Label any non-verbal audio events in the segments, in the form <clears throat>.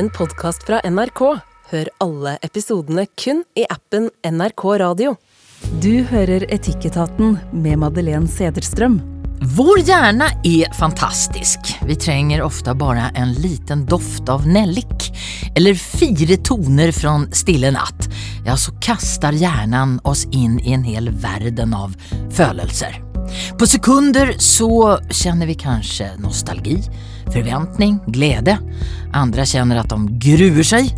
en podkast fra NRK. Hør alle episodene kun i appen NRK Radio. Du hører Etikketaten med Madeleine Sederstrøm. Vår hjerne er fantastisk. Vi trenger ofte bare en liten doft av nellik eller fire toner fra Stille natt. Ja, så kastar hjernen oss inn i en hel verden av følelser. På sekunder så kjenner vi kanskje nostalgi, forventning, glede. Andre kjenner at de gruer seg.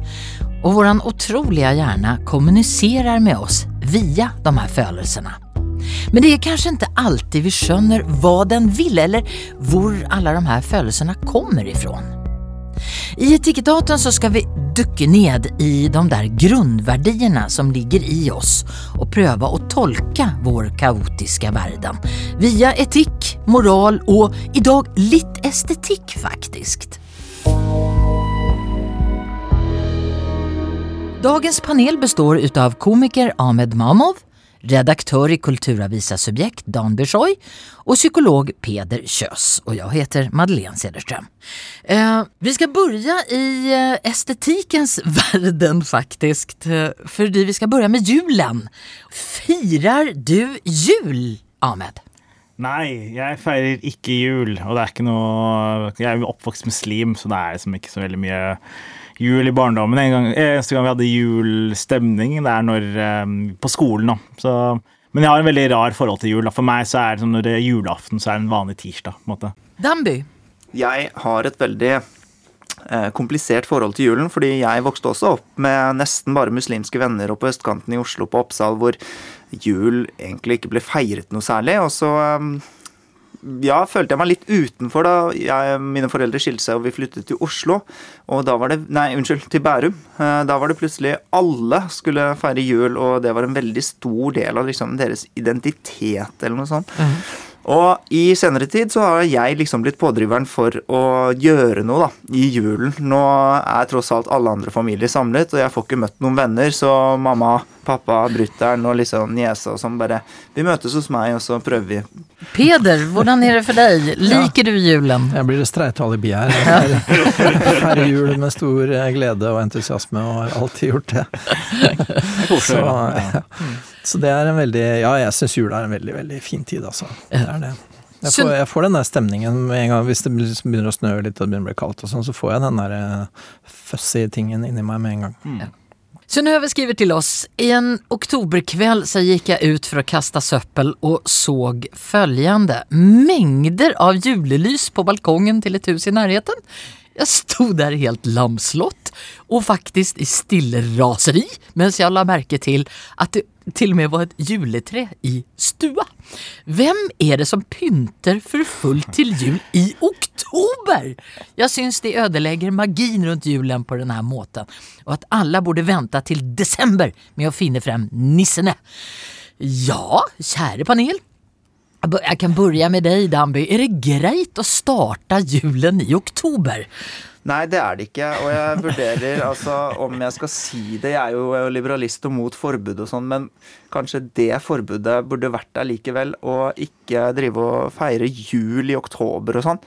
Og vår otroliga hjärna kommunicerar med oss via de her følelsene. Men det er kanskje ikke alltid vi skjønner hva den vil, eller hvor alle de her følelsene kommer ifra. I Etikketaten så skal vi dykke ned i de der grunnverdiene som ligger i oss, og prøve å tolke vår kaotiske verden via etikk, moral og i dag litt estetikk, faktisk. Dagens panel består av komiker Ahmed Mamov, redaktør i Kulturavisa Subjekt Dan Bershoy og psykolog Peder Kjøs. Og jeg heter Madeleine Cederström. Eh, vi skal begynne i estetikens <laughs> världen verden, faktisk. Eh, fordi vi skal begynne med julen. Firar du jul, Ahmed? Nei, jeg feirer ikke jul. Og det er ikke noe Jeg er oppvokst muslim, så det er liksom ikke så veldig mye jul i barndommen. En gang, eneste gang vi hadde julstemning, det er når, um, på skolen. Da. Så, men jeg har en veldig rar forhold til jul. Da. For meg så er det som når det er julaften, så er det en vanlig tirsdag. på en måte. Damby? Jeg har et veldig eh, komplisert forhold til julen, fordi jeg vokste også opp med nesten bare muslimske venner og på østkanten i Oslo, på Oppsal, hvor jul egentlig ikke ble feiret noe særlig. Og så um, ja, følte jeg meg litt utenfor da jeg, mine foreldre skilte seg og vi flyttet til Oslo. Og da var det Nei, unnskyld, til Bærum. Eh, da var det plutselig alle skulle feire jul, og det var en veldig stor del av liksom, deres identitet, eller noe sånt. Mm. Og i senere tid så har jeg liksom blitt pådriveren for å gjøre noe da, i julen. Nå er tross alt alle andre familier samlet, og jeg får ikke møtt noen venner, så mamma, pappa, brutter'n og liksom niesa og sånn bare Vi møtes hos meg, og så prøver vi. Peder, hvordan er det for deg? Liker du julen? Jeg blir det streite alibi her. Feirer jul med stor glede og entusiasme, og har alltid gjort det. Så, ja. Så det er en veldig Ja, jeg syns jula er en veldig, veldig fin tid, altså. Det er det. Jeg får, jeg får, den der stemningen med en gang hvis det begynner å snø litt og det begynner å bli kaldt, og sånn, så får jeg den der uh, fussy tingen inni meg med en gang. Mm. Synnøve skriver til oss I en oktoberkveld så gikk jeg ut for å kaste søppel og så følgende. Mengder av julelys på balkongen til et hus i nærheten. Jeg sto der helt lamslått og faktisk i stille raseri mens jeg la merke til at det til og med var et juletre i stua. Hvem er det som pynter for fullt til jul i oktober? Jeg syns de ødelegger magien rundt julen på denne måten, og at alle burde vente til desember med å finne frem nissene. Ja, kjære panel. Jeg kan börja med deg, Damby. Er det greit å starte julen i oktober? Nei, det er det ikke. Og jeg vurderer <laughs> altså om jeg skal si det. Jeg er jo liberalist og mot forbud og sånn, men kanskje det forbudet burde vært der likevel, og ikke drive og feire jul i oktober og sånn.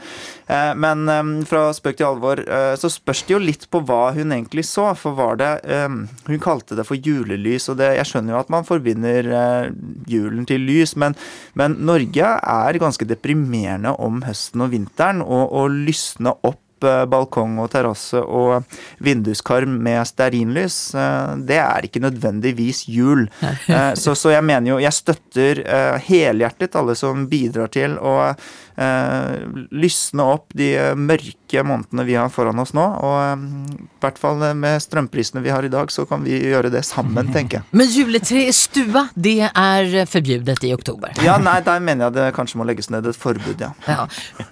Eh, men eh, fra spøk til alvor eh, så spørs det jo litt på hva hun egentlig så. For var det Hun kalte det for julelys, og det, jeg skjønner jo at man forbinder julen til lys, men, men Norge er ganske deprimerende om høsten og vinteren, og, å lysne opp Eh, balkong og terrasse og vinduskarm med stearinlys, eh, det er ikke nødvendigvis jul. <laughs> Eh, så, så, jeg mener jo Jeg støtter helhjertet alle som bidrar til å lysne opp de mørke månedene vi har foran oss nå. Og i hvert fall med strømprisene vi har i dag, så kan vi gjøre det sammen, tenker jeg. <laughs> Men juletre i stua, det er forbudt i oktober? Ja, nei, der mener jeg det kanskje må legges ned et forbud, ja. ja.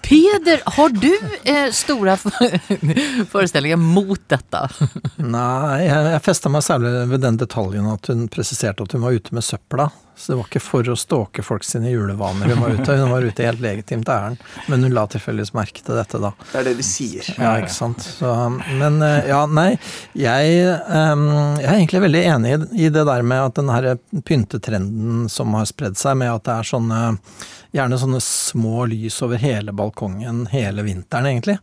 Peder, har du eh, store <laughs> forestillinger mot dette? Nei, jeg, jeg festa meg særlig ved den detaljen at hun presiserte at hun var ute med søpla. Så det var ikke for å stalke folk sine julevaner hun var ute. Hun var ute helt legitimt ærend, men hun la tilfeldigvis merke til dette, da. Det er det de sier. Ja, ikke sant. Så, men eh, ja, nei. Jeg, um, jeg, er egentlig veldig enig i det der med at den her pyntetrenden som har spredd seg, med at det er sånne gjerne sånne små lys over hele balkongen hele vinteren, egentlig.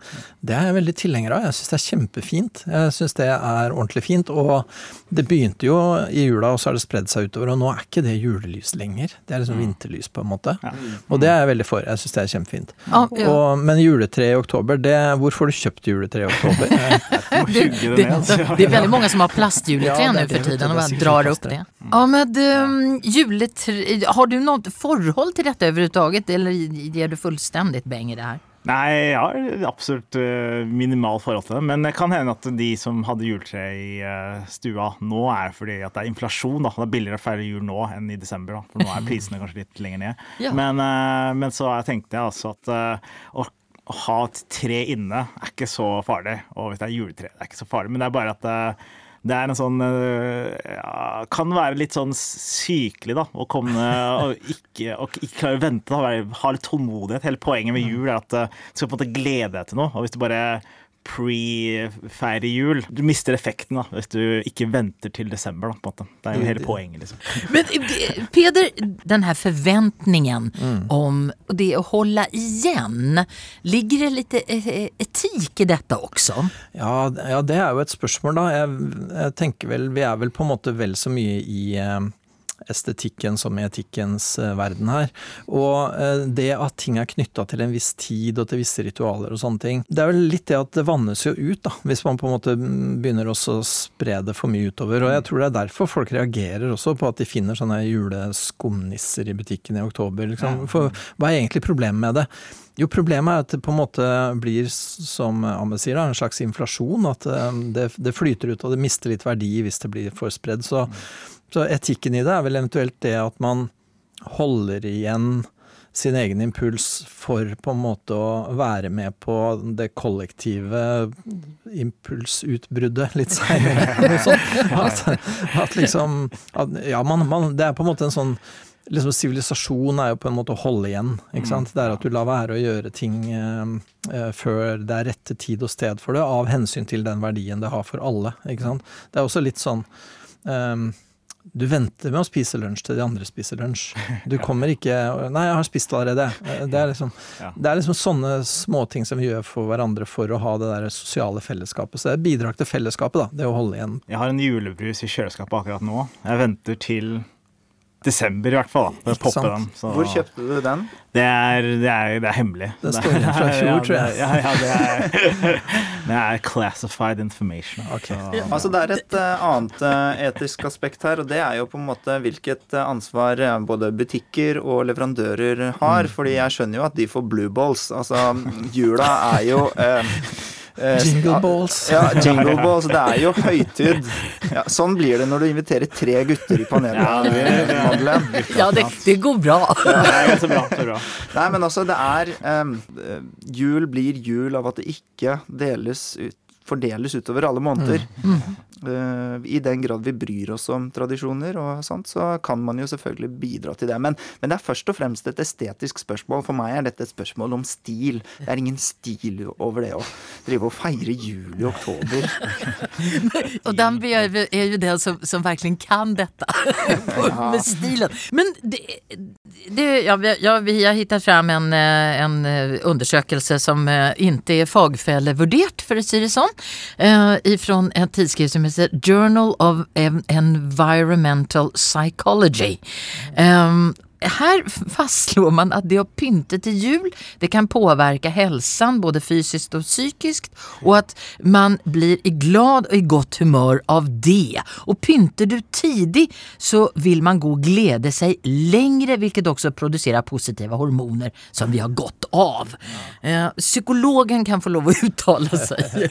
Det er jeg veldig tilhenger av. Jeg syns det er kjempefint. Jeg syns det er ordentlig fint. Og det begynte jo i jula, og så har det spredd seg utover. Og nå er ikke det julelys lenger. Det er liksom mm. vinterlys, på en måte. Og det er jeg veldig for. Jeg syns det er kjempefint. Og, men juletre i oktober, det Hvor får du kjøpt juletre i oktober? <laughs> det, det, det, er veldig mange som har plastjuletre ja, nå for tiden, og bare drar opp det. Ja, men um, juletre Har du noe forhold til dette overhodet? Taget, eller gir du fullstendig beng i det her? Nei, jeg har absolutt uh, minimal forhold til det. Men det kan hende at de som hadde juletre i uh, stua nå, er fordi at det er inflasjon. da. Det er billigere å feire jul nå enn i desember. da. For nå er prisene kanskje litt lenger ned. <laughs> Ja. Men, uh, men, så tenkte jeg altså at å, ha et tre inne er ikke så farlig. Og hvis det er juletre, det er ikke så farlig. Men det er bare at det er en sånn eh, ja, Kan være litt sånn sykelig, da. Å komme og ikke, og ikke klare å vente. Da, ha litt tålmodighet. Hele poenget med jul er at du skal på en måte glede deg til noe. Og hvis du bare pre-feire jul. Du mister effekten da, hvis du ikke venter til desember. Da, på en måte. Det er jo hele poenget. liksom. <laughs> Men eh, Peder, den her forventningen mm. om det å holde igjen, ligger det litt eh, etikk i dette også? Ja, ja, det er jo et spørsmål, da. Jeg, jeg, tenker vel, Vi er vel på en måte vel så mye i eh, estetikken som etikkens eh, verden her. Og eh, det at ting er knytta til en viss tid og til visse ritualer og sånne ting, det er vel litt det at det vannes jo ut, da, hvis man på en måte begynner også å spre det for mye utover. Og jeg tror det er derfor folk reagerer også på at de finner sånne juleskumnisser i butikken i oktober. Liksom. For hva er egentlig problemet med det? Jo, problemet er at det på en måte blir, som Ahmed sier, da, en slags inflasjon. At eh, det, det, flyter ut og det mister litt verdi hvis det blir for spredd. Så så etikken i det er vel eventuelt det at man holder igjen sin egen impuls for på en måte å være med på det kollektive impulsutbruddet litt seinere. <laughs> at, at, liksom at, Ja, man, man, det er på en måte en sånn liksom Sivilisasjon er jo på en måte å holde igjen. ikke sant? Det er at du lar være å gjøre ting eh, eh, før det er rette tid og sted for det, av hensyn til den verdien det har for alle. ikke sant? Det er også litt sånn eh, du venter med å spise lunsj til de andre spiser lunsj. Du kommer ikke 'Nei, jeg har spist allerede'. Det er liksom, det er liksom sånne småting som vi gjør for hverandre for å ha det der sosiale fellesskapet. Så det er et bidrag til fellesskapet, da. Det å holde igjen. Jeg har en julebrus i kjøleskapet akkurat nå. Jeg venter til desember i hvert fall. da, for sant. den. Så. Hvor kjøpte du den? Det er, det er, det er hemmelig. Det står igjen fra fjor, tror jeg. Ja, ja, det er, <laughs> det er classified information. Okay. Ja. Altså Det er et uh, annet uh, etisk aspekt her, og det er jo på en måte hvilket uh, ansvar både butikker og leverandører har. Mm. fordi jeg skjønner jo at de får blue balls. Altså, jula er jo Eh, jingle balls. Ja, jingle <laughs> balls. Det er jo høytid. Ja, sånn blir det når du inviterer tre gutter i panelet. Ja, det, Madeleine. Ja, det, det, går bra. Ja, så bra, så bra. <laughs> Nei, men altså, det er um, Jul blir jul av at det ikke deles ut fordeles utover alle måneder. Mm. Mm. I den grad vi bryr oss om tradisjoner og sånt, så kan man jo selvfølgelig bidra til det. Men, men, det er først og fremst et estetisk spørsmål. For meg er dette et spørsmål om stil. Det er ingen stil over det å drive og feire jul i oktober. <laughs> og den er jo det som, som virkelig kan dette, <laughs> med stilen. Men det, det, ja, ja, vi har funnet fram en, eh, en eh, undersøkelse som ikke er fagfellevurdert, for å si det sånn eh, en ett tidskrift som heter Journal of Environmental Psychology. Eh, her fastslår man at det å pynte til jul det kan påverka hälsan både fysiskt og psykisk og at man blir i glad og i godt humør av det. Og pynter du tidig så vil man gå og glede seg lengre, hvilket også produserer positive hormoner som vi har godt av. Eh, psykologen kan få lov å uttale seg.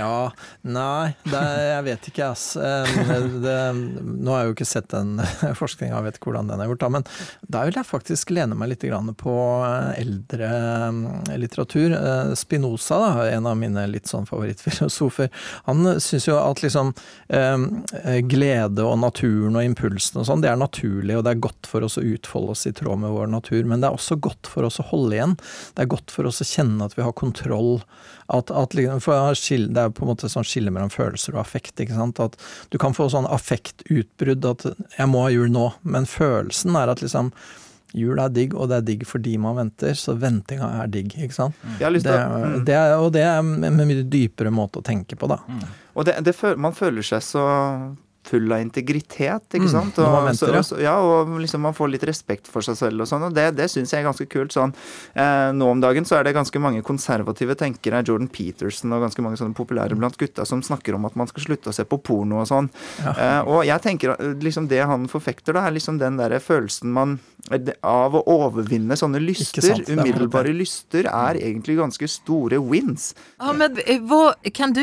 ja, nei, det, jeg vet ikke, ass. Det, det, nå har jeg jo ikke sett den <laughs> forskninga, vet hvordan den er gjort, da, men Der vil jeg faktisk lene meg litt på eh, eldre mm, litteratur. Eh, Spinoza, da, en av mine litt sånn favorittfilosofer, han syns jo at liksom eh, glede og naturen og impulsen og sånn, det er naturlig, og det er godt for oss å utfolde oss i tråd med vår natur. Men det er også godt for oss å holde igjen. Det er godt for oss å kjenne at vi har kontroll. At, at, for det er på en måte sånn skille mellom følelser og affekt. ikke sant? At du kan få sånn affektutbrudd at 'jeg må ha jul nå', men følelsen er at liksom Jul er digg, og det er digg fordi man venter, så ventinga er digg. ikke sant? Det, mm. det er, og det er en mye dypere måte å tenke på, da. Mm. Og det, det, man føler seg så full av integritet, ikke mm, sant. Og, venter, så, ja, og liksom man får litt respekt for seg selv og sånn, og det, det syns jeg er ganske kult. sånn. Eh, nå om dagen så er det ganske mange konservative tenkere, Jordan Peterson og ganske mange sånne populære blant gutta, som snakker om at man skal slutte å se på porno og sånn. Ja. Eh, og jeg tenker liksom det han forfekter, da, er liksom den derre følelsen man av å overvinne sånne lyster, umiddelbare lyster, er egentlig ganske store wins. Ja, men eh, hva, Kan du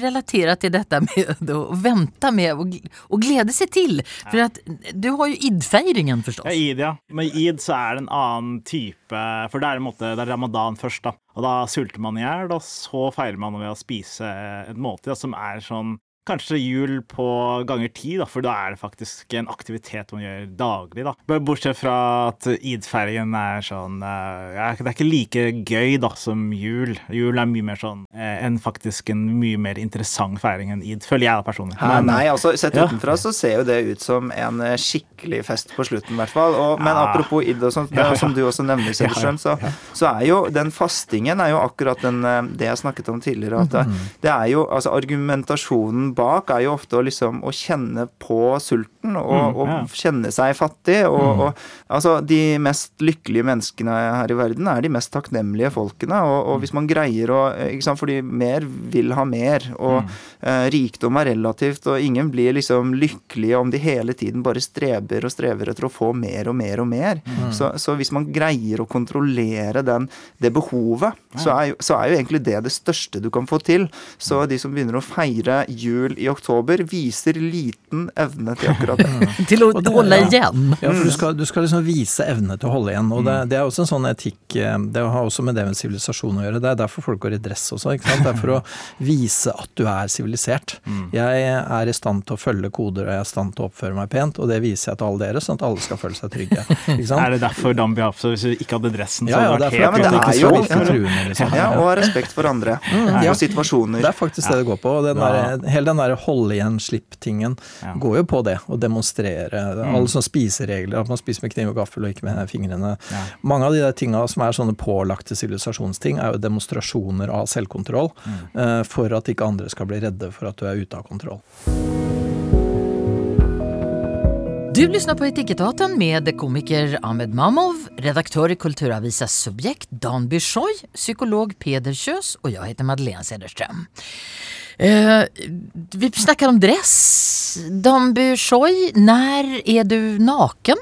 relatere til dette med <laughs> å vente med å och, glede seg til. For at du har jo id-feiringen forstås. Ja, id, ja. Med id så er det en annen type For det er, en måte, det er ramadan først, da. Og da sulter man i hjel, og så feirer man ved å spise et måltid som er sånn Kanskje jul på ganger ti, da, for da er det faktisk en aktivitet man gjør daglig. da. Bortsett fra at id-ferien er sånn uh, ja, Det er ikke like gøy da som jul. Jul er mye mer sånn enn en faktisk en mye mer interessant feiring enn id, føler jeg da personlig. Men, nei, altså sett ja. utenfra så ser jo det ut som en eh, skikkelig fest på slutten, i hvert fall. Og, men ja. apropos id og sånt, det, som du også nevner, Sederstrøm, så, så, er jo den fastingen er jo akkurat den, det jeg snakket om tidligere. at det, mm. det er jo altså argumentasjonen bak er jo ofte å, liksom, å kjenne på sulten og, mm, ja. og kjenne seg fattig. Og, mm. og, altså, de mest lykkelige menneskene her i verden er de mest takknemlige folkene. Og, og hvis man greier å ikke sant, Fordi mer vil ha mer. Og mm. eh, rikdom er relativt, og ingen blir liksom lykkelige om de hele tiden bare streber og strever etter å få mer og mer og mer. Mm. Så, så, hvis man greier å kontrollere den, det behovet, ja. så, er jo, så er jo egentlig det det største du kan få til. Så de som begynner å feire jul jul i oktober viser liten evne til akkurat det. <laughs> til å holde igjen. Ja, for du skal, du skal, liksom vise evne til å holde igjen. Og det, mm. det, er også en sånn etikk eh, Det har også med det med sivilisasjon å gjøre. Det er derfor folk går i dress også. ikke sant? Det er for å vise at du er sivilisert. Mm. Jeg er i stand til å følge koder, og jeg er i stand til å oppføre meg pent, og det viser jeg til alle dere, sånn at alle skal føle seg trygge. <laughs> er det derfor Dambi Hapsa, hvis du ikke hadde dressen, så ja, ja, hadde det vært helt ja, det er jo, truende, liksom. Ja, og respekt for andre. Mm, ja. Og situasjoner. Det er faktisk det det går på. og Den der, hele den der holde igjen, slipp-tingen ja. går jo på det. Å demonstrere. Mm. Alle sånne spiseregler, at man spiser med kniv og gaffel og ikke med fingrene. Ja. Mange av de der tinga som er sånne pålagte sivilisasjonsting, er jo demonstrasjoner av selvkontroll. Mm. Uh, for at ikke andre skal bli redde for at du er ute av kontroll. Du lyssnar på Etikettaten med komiker Ahmed Mamov, redaktør i Kulturavisas Subjekt Dan Bishoy, psykolog Peder Kjøs og jeg heter Madeleine Cederström. Eh, vi snakker om dress. Dambu Choi, når er du naken?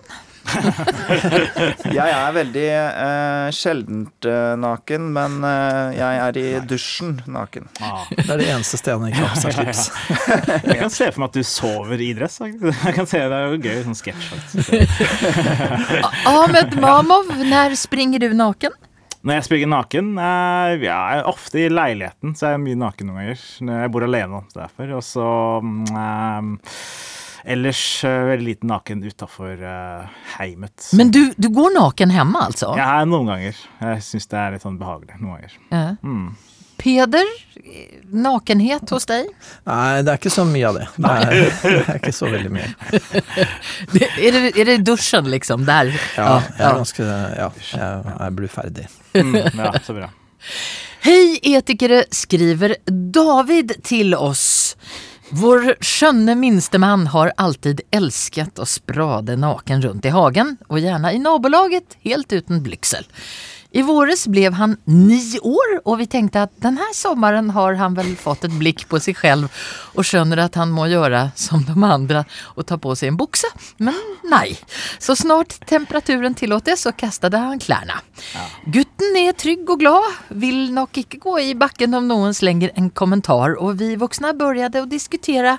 <laughs> jeg er veldig eh, sjeldent eh, naken, men eh, jeg er i dusjen naken. Ah. Det er det eneste stedet han ikke har på seg slips. <laughs> jeg kan se for meg at du sover i dress. Jeg kan se Det er jo gøy, sånn sketsj. <laughs> Ahmed Mamov, når springer du naken? Når jeg spiller naken eh, Jeg er ofte i leiligheten, så jeg er mye naken noen ganger. Når jeg bor alene derfor. Og så um, Ellers uh, veldig lite naken utafor uh, heimet. Men du, du, går naken hjemme, altså? Ja, noen ganger. Jeg syns det er litt sånn behagelig noen ganger. Ja. Mm. Peder, nakenhet hos deg? Nei, det er ikke så mye av det. Det er, det er ikke så veldig mye. <laughs> det, er, det, er, det, dusjen, liksom? Der? Ja, jeg er ganske Ja, jeg jeg blir ferdig. Mm, ja, så bra. Hei, etikere, skriver David til oss. Vår skjønne minstemann har alltid elsket å sprade naken rundt i hagen, og gjerne i nabolaget, helt uten blygsel. I våres blev han ni år og vi tenkte at denne sommeren har han vel fått et blikk på seg selv og skjønner at han må gjøre som de andre og ta på seg en bukse. Men nei. Så snart temperaturen tillåter så kastet han klærne. Ja. Gutten er trygg og glad, vil nok ikke gå i bakken om noen slenger en kommentar og vi voksne begynte å diskutere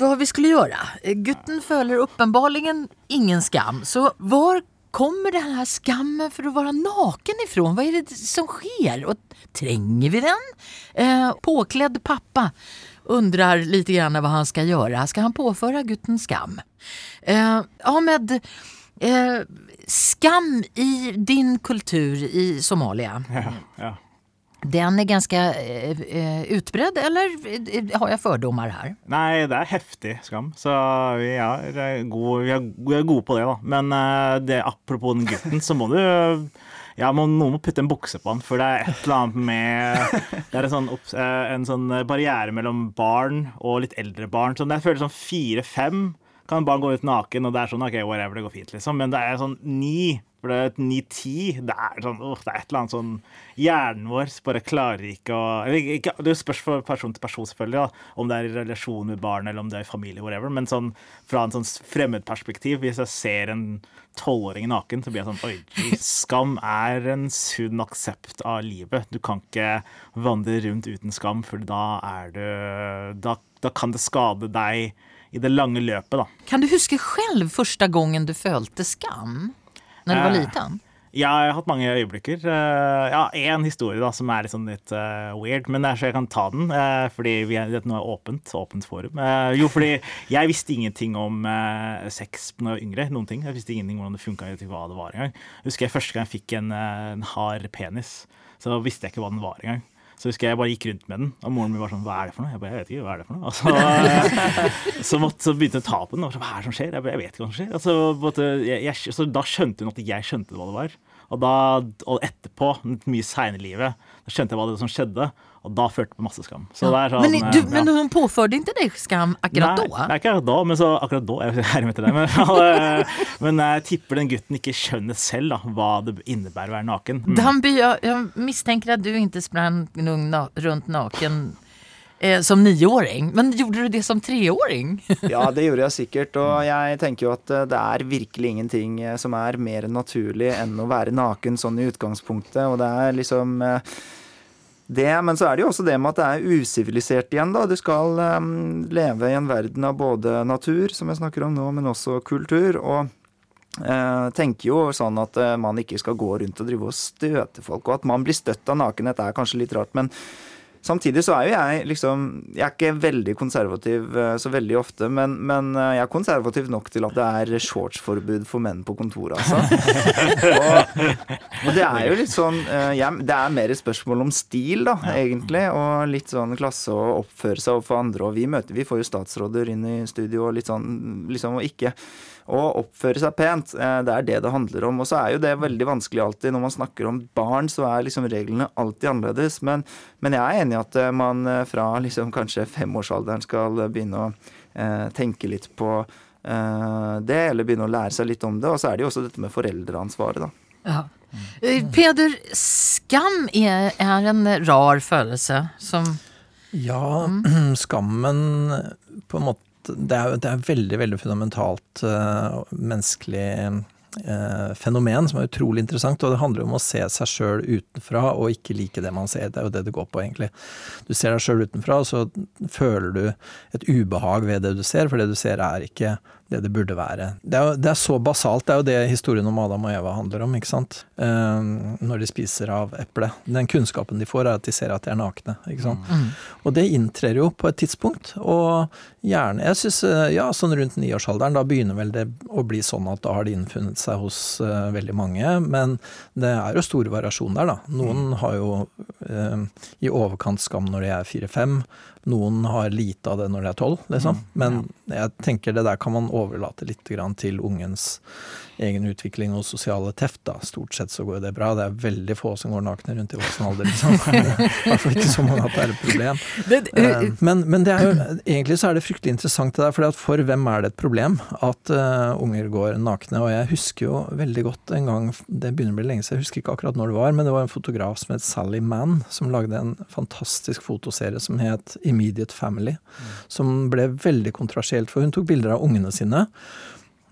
hva vi skulle gjøre. Gutten føler åpenbart ingen skam, så hvor kommer den här skammen för att vara naken ifrån? Vad är det som sker? Och tränger vi den? Eh, påklädd pappa undrar lite grann vad han ska göra. Ska han påföra gutten skam? Eh, Ahmed, eh, skam i din kultur i Somalia. Ja, ja. Den är ganska eh, eh, utbredd, eller eh, har jag fördomar her? Nei, det er heftig skam, så vi er, gode, vi er, er gode på det, da. Men eh, det, apropos den gutten, så må du ja, må, Noen må putte en bukse på han, for det er et eller annet med Det er en sånn, en sånn barriere mellom barn og litt eldre barn. Så jeg føler sånn fire-fem kan barn gå ut naken, og det er sånn OK, whatever, det går fint, liksom. Men det er sånn ni, for det er et 9-10. det er sånn oh, det er et eller annet sånn Hjernen vår bare klarer ikke å eller ikke, Det spørs fra person til person, selvfølgelig, da, om det er i relasjon med barn eller om det er i familie, whatever. Men sånn fra en sånn fremmedperspektiv, hvis jeg ser en tolvåring naken, så blir jeg sånn Oi, skam er en sunn aksept av livet. Du kan ikke vandre rundt uten skam, for da er du Da, da kan det skade deg i det lange løpet, da. Kan du huske selv første gangen du følte skam? Når du var Eh, liten? Ja, jeg har hatt mange øyeblikker. Eh, ja, én historie da, som er sånn litt eh, weird, men det er så jeg kan ta den. fordi vi er, dette nå er åpent, åpent forum. Jo, fordi jeg visste ingenting om sex da jeg var yngre. Noen ting. Jeg visste ingenting om hvordan det funka, hva det var engang. Husker jeg første gang jeg fikk en, en hard penis, så visste jeg ikke hva den var engang. Så husker jeg bare gikk rundt med den, og moren min var sånn Hva er det for noe? Jeg bare, jeg vet ikke, hva er det for noe? Og så, <laughs> måtte, så begynte hun å ta på den, og så, hva er det som skjer? Jeg, bare, jeg vet ikke hva som skjer. Og så, måtte, jeg, så da skjønte hun at jeg skjønte hva det var. Og, da, og etterpå, mye seinere i livet, da skjønte jeg hva det som skjedde, og da følte jeg på masse skam. Så det er sånn, men, du, ja. men hun påførte ikke deg skam akkurat Nei, da? Nei, ikke akkurat da, men så akkurat da Jeg er med til det, men, eh, <laughs> <laughs> men jeg tipper den gutten ikke skjønner selv da, hva det innebærer å være naken. Mm. Jeg, jeg mistenker at du ikke sprang rundt naken eh, som niåring. Men gjorde du det som treåring? <laughs> Ja, det gjorde jeg sikkert. Og jeg tenker jo at eh, det er virkelig ingenting eh, som er mer naturlig enn å være naken sånn i utgangspunktet. Og det er liksom eh, det, men så er det jo også det med at det er usivilisert igjen, da. Du skal um, leve i en verden av både natur, som jeg snakker om nå, men også kultur. og Uh, tenker jo sånn at uh, man ikke skal gå rundt og drive og støte folk, og at man blir støtt av nakenhet er kanskje litt rart, men Samtidig så er jo jeg liksom Jeg er ikke veldig konservativ eh, så veldig ofte, men, men eh, jeg er konservativ nok til at det er shortsforbud for menn på kontoret, altså. <laughs> og, og det er jo litt sånn eh, jeg, Det er mer et spørsmål om stil, da, egentlig. Og litt sånn klasse å oppføre seg overfor andre. Og vi møter Vi får jo statsråder inn i studio og litt sånn liksom og ikke å oppføre seg pent. eh, Det er det det handler om. Og så er jo det veldig vanskelig alltid. Når man snakker om barn, så er liksom reglene alltid annerledes. Men, men jeg er enig i at eh, man eh, fra liksom kanskje femårsalderen skal begynne å eh, tenke litt på eh, det, eller begynne å lære seg litt om det. Og så er det jo også dette med foreldreansvaret, da. Ja. Peder, skam er, er en rar følelse som Ja, <clears throat> skammen på en måte Det er, det er veldig, veldig fundamentalt uh, menneskelig uh, fenomen som er utrolig interessant. Og det handler om å se seg sjøl utenfra og ikke like det man ser. Det er jo det det går på, egentlig. Du ser deg sjøl utenfra, og så føler du et ubehag ved det du ser, for det du ser er ikke det det burde være. Det er, det er så basalt. Det er jo det historien om Adam og Eva handler om, ikke sant. Eh, når de spiser av eplet. Den kunnskapen de får, er at de ser at de er nakne. ikke sant. Og det inntrer jo på et tidspunkt, og gjerne Jeg syns ja, sånn rundt niårsalderen, da begynner vel det å bli sånn at da har det innfunnet seg hos uh, veldig mange. Men det er jo store variasjoner der, da. Noen har jo uh, i overkant skam når de er fire-fem. Noen har lite av det når de er tolv, liksom. Men jeg tenker det der kan man overlate litt grann til ungens egen utvikling og sosiale teft. da. Stort sett så går det bra. Det er veldig få som går nakne rundt i voksen alder, liksom. <laughs> I hvert fall ikke så mange at det er et problem. Eh, Men, men det jo, egentlig så er det fryktelig interessant det der, for for hvem er det et problem at uh, unger går nakne? Og jeg husker jo veldig godt en gang, det begynner å bli lenge siden, jeg husker ikke akkurat når det var, men det var en fotograf som het Sally Mann, som lagde en fantastisk fotoserie som het Immediate Family, som ble veldig kontroversielt, for hun tok bilder av ungene sine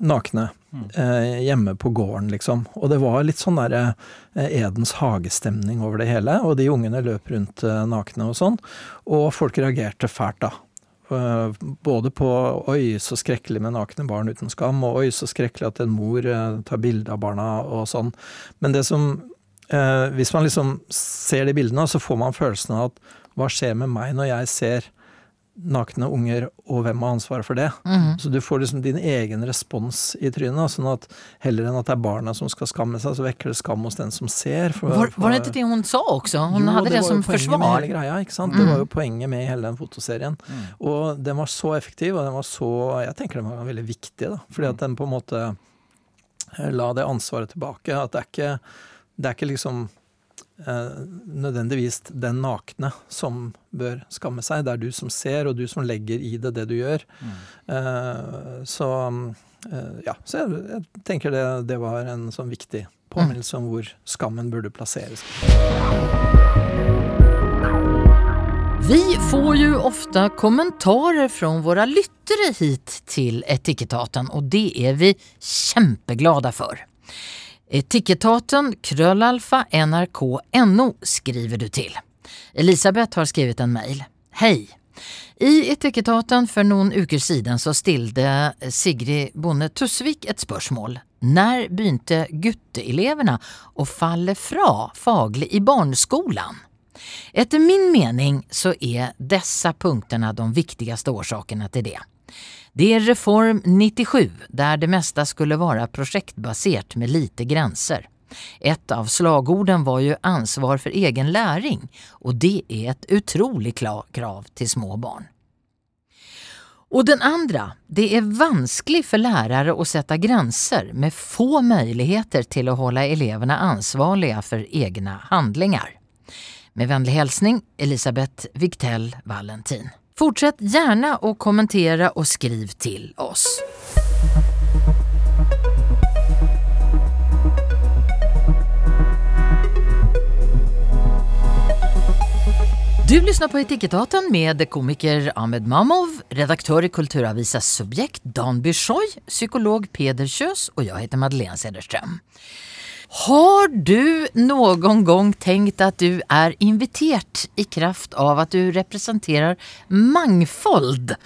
nakne. Eh, hjemme på gården, liksom. Og det var litt sånn der eh, Edens hagestemning over det hele. Og de ungene løp rundt eh, nakne og sånn. Og folk reagerte fælt da. øh, både på 'oi, så skrekkelig med nakne barn uten skam', og 'oi, så skrekkelig at en mor øh, tar bilde av barna', og sånn. Men det som øh, Hvis man liksom ser de bildene, så får man følelsen av at hva skjer med meg når jeg ser nakne unger, og hvem har ansvaret for det? Mm. Så du får liksom din egen respons i trynet. sånn at heller enn at det er barna som skal skamme seg, så vekker det skam hos den som ser. For, Var, var det inte det hun sa også? Hun jo, hadde det, var som hele greia, ikke sant? Mm. Det var jo poenget med hele den fotoserien. Og den var så effektiv, og den var så Jeg tenker den var veldig viktig, da. Fordi at den på en måte eh, la det ansvaret tilbake. At det er ikke, det er ikke liksom nødvendigvis den nakne som bør skamme seg. Det er du som ser, og du som legger i det det du gjør. Eh, så eh, ja, så jeg, jeg tenker det, det var en sånn viktig påminnelse om hvor skammen burde plasseres. Vi får jo ofte kommentarer fra våre lyttere hit til Etikettaten og det er vi kjempeglade för. Etikettaten krøllalfa nrk.no skriver du till. Elisabeth har skrivit en mejl. Hej! I Etikettaten for noen uker siden så stilte Sigrid Bonde Tusvik et spørsmål. Når begynte gutteelevene å falle fra faglig i barneskolen? Etter min mening så er disse punktene de viktigste årsakene til det. Det er Reform 97, der det meste skulle være projektbaserat med lite gränser. Et av slagorden var jo ansvar for egen læring, og det er et utrolig krav til små barn. Og den andre, det er vanskelig for lärare å sette gränser med få muligheter til å holde eleverna ansvarlige for egne handlinger. Med vänlig hälsning Elisabeth Vigtell Valentin. Fortsett gjerne å kommentere og skriv til oss. Du lyssnar på Etikettaten med komiker Ahmed Mamov, redaktör i Kulturavisas Subjekt Dan Bishoy, psykolog Peder Kjøs og jeg heter Madeleine Cederström. Har du noen gang tenkt at du er invitert i kraft av at du representerer mangfold?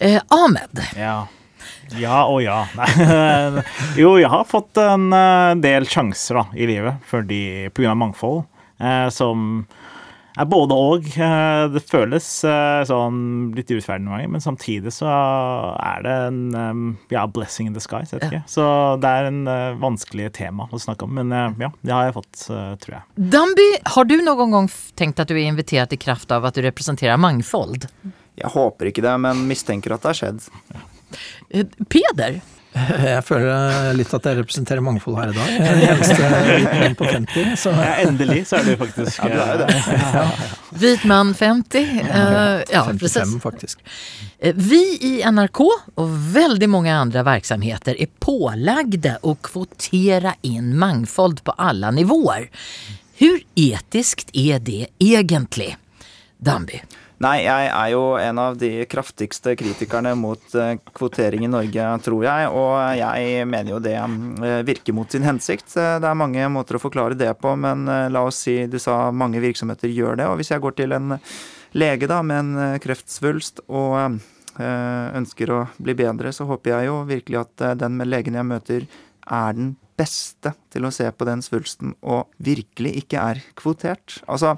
Eh, Ahmed, Ja. Ja og ja. Nei. <laughs> Jo, jeg har fått en eh, del sjanser da, i livet fordi, av mangfold, eh, som er både og. Eh, det føles eh, sånn litt urettferdig noen ganger, men samtidig så er det en ja, blessing in the sky. Ja. Så det er en eh, vanskelig tema å snakke om, men ja, det har jeg fått, tror jeg. Damby, har du noen gang tenkt at du er invitert i kraft av at du representerer mangfold? Jeg håper ikke det, men mistenker at det har skjedd. Peder? <laughs> Jeg føler litt at jeg representerer mangfold her i dag. Jeg er den <laughs> eneste hvite mann på 50. Så Ja, endelig så er du faktisk <laughs> Ja, du er det. Ja. Hvit mann 50? Eh, ja, 55, precis. faktisk. Eh, Vi i NRK og veldig mange andre virksomheter er pålagde å kvotere inn mangfold på alle nivåer. Hvor etisk er det egentlig? Damby? Nei, jeg er jo en av de kraftigste kritikerne mot eh, kvotering i Norge, tror jeg. Og jeg mener jo det eh, virker mot sin hensikt. Eh, Det er mange måter å forklare det på, men la oss si du sa mange virksomheter gjør det. Og hvis jeg går til en lege da med en kreftsvulst og ønsker å bli bedre, så håper jeg jo virkelig at den med legen jeg møter, er den beste til å se på den svulsten og virkelig ikke er kvotert. Altså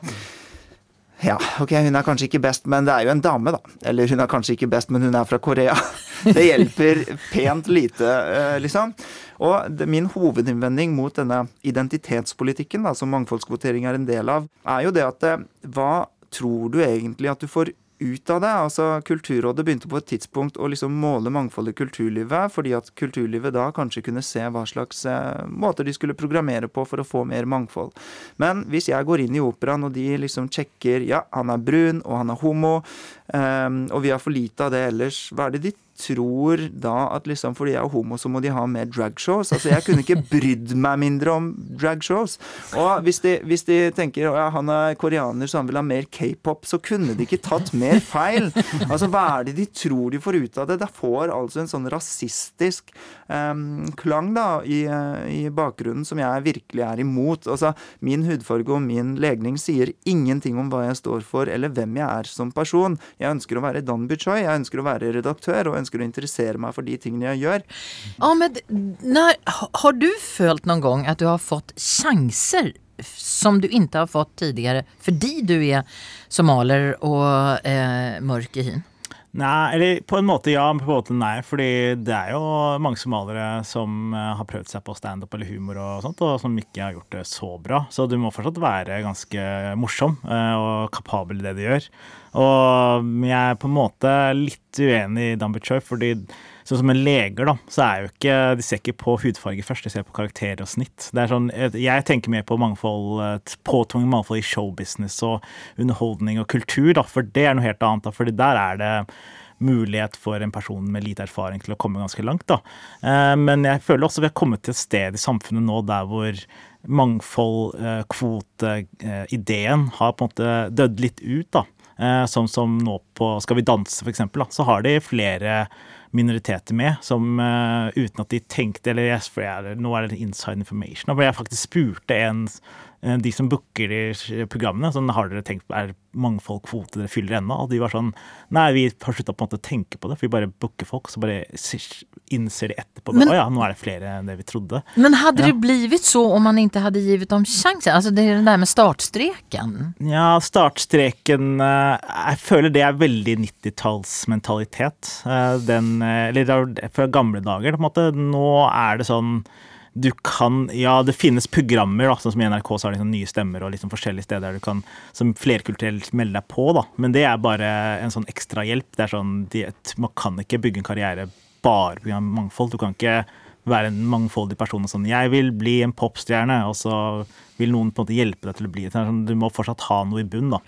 ja, ok, hun er kanskje ikke best, men det er jo en dame, da. Eller hun er kanskje ikke best, men hun er fra Korea. <laughs> Det hjelper pent lite, eh, liksom. Og min hovedinnvending mot denne identitetspolitikken, da, som mangfoldskvotering er en del av, er jo det at eh, hva tror du egentlig at du får ut av det? Altså, Kulturrådet begynte på et tidspunkt å liksom måle mangfoldet i kulturlivet, fordi at kulturlivet da kanskje kunne se hva slags eh, måter de skulle programmere på for å få mer mangfold. Men hvis jeg går inn i operaen, og de liksom sjekker ja, han er brun, og han er homo, og vi har for lite av det ellers, hva er det de tror da at liksom fordi jeg er homo, så må de ha mer dragshows. Altså, jeg kunne ikke brydd meg mindre om dragshows. Og hvis de, hvis de tenker at ja, han er koreaner, så han vil ha mer k-pop, så kunne de ikke tatt mer feil. Altså, hva er det de tror de får ut av det? Det får altså en sånn rasistisk um, klang da, i, i, bakgrunnen som jeg virkelig er imot. Altså, min hudfarge og min legning sier ingenting om hva jeg står for, eller hvem jeg er som person. Jeg ønsker å være Dan Buchoy, jeg ønsker å være redaktør, og ønsker å interessere meg for de tingene jeg gjør. Ahmed, når, har du følt noen gang at du har fått sjanser som du ikke har fått tidligere fordi du er somalier og eh, mørk i hyn? Nei, eller på en måte ja, men på en måte nei. Fordi det er jo mange somaliere som eh, har prøvd seg på standup eller humor og sånt, og som ikke har gjort det så bra. Så du må fortsatt være ganske morsom eh, og kapabel i det du gjør. Og jeg er på en måte litt uenig i Dambi Choi, fordi sånn som en leger, da, så er jo ikke De ser ikke på hudfarge først, de ser på karakter og snitt. Det er sånn, Jeg tenker mer på mangfold, påtvunget mangfold i showbusiness og underholdning og kultur, da, for det er noe helt annet. da, fordi der er det mulighet for en person med lite erfaring til å komme ganske langt. da. Eh, men jeg føler også vi har kommet til et sted i samfunnet nå der hvor mangfold, eh, kvote, ideen har på en måte dødd litt ut. da. Sånn som nå på Skal vi danse, for da, så har de flere minoriteter med, som uh, uten at de tenkte Eller jeg, jeg, nå er det inside information. Hvor jeg faktisk spurte en Eh, de som booker de programmene, sånn har dere tenkt er mangfold kvote dere fyller ennå? Og de var sånn Nei, vi har slutta på en måte å tenke på det, for vi bare booker folk, så bare innser de etterpå Å ja, nå er det flere enn det vi trodde. Men hadde ja. det blitt så om man ikke hadde gitt dem sjansen? Altså det er det der med startstreken? Ja, startstreken eh, Jeg føler det er veldig 90-tallsmentalitet. Eh, den Eller fra gamle dager, på en måte. Nå er det sånn du kan Ja, det finnes programmer, da, sånn som i NRK så har de sånn nye stemmer og liksom forskjellige steder du kan som flerkulturelt melde deg på, da. Men det er bare en sånn ekstrahjelp. Det er sånn Man kan ikke bygge en karriere bare pga. mangfold. Du kan ikke være en mangfoldig person og sånn 'Jeg vil bli en popstjerne', og så vil noen på en måte hjelpe deg til å bli det. Sånn, du må fortsatt ha noe i bunn, da.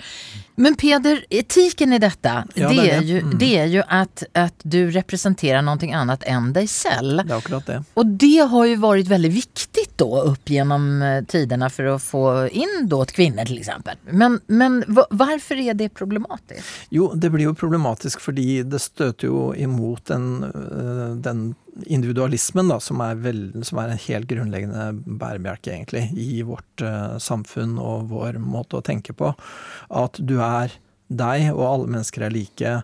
Men Peder, etikken i dette, ja, det, er jo, mm. det er jo at, at, du representerer noe annet enn deg selv. Det er akkurat det. Og det har jo vært veldig viktig da, opp gjennom eh, tidene for å få inn da, kvinner, f.eks. Men, men hvorfor er det problematisk? Jo, det blir jo problematisk fordi det støter jo imot den, øh, den individualismen, da, som er, vel, som er, en helt grunnleggende bærebjelke, egentlig, i vårt uh, samfunn og vår måte å tenke på. At du er deg, og alle mennesker er like.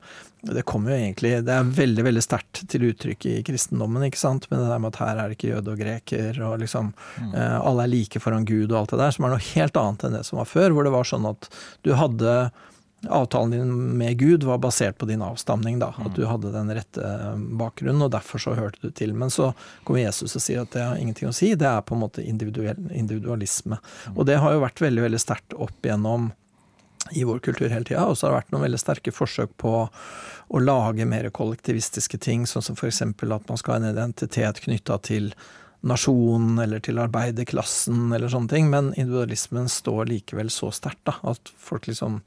Det kommer jo egentlig Det er veldig veldig sterkt til uttrykk i kristendommen, ikke sant, men det der med at her er det ikke jøde og greker, og liksom mm. uh, alle er like foran Gud og alt det der, som er noe helt annet enn det som var før, hvor det var sånn at du hadde avtalen din med Gud var basert på din avstamning, da. At du mm. hadde den rette eh, bakgrunnen, og derfor så hørte du til. Men så kommer Jesus og sier at det har ingenting å si. Det er på en måte individualisme. Mm. Og det har jo vært veldig, veldig sterkt opp igjennom i vår kultur hele tida. Og så har det vært noen veldig sterke forsøk på å lage mer kollektivistiske ting, sånn som f.eks. at man skal ha en identitet knytta til nasjonen eller til arbeiderklassen eller sånne ting, men individualismen står likevel så sterkt at folk liksom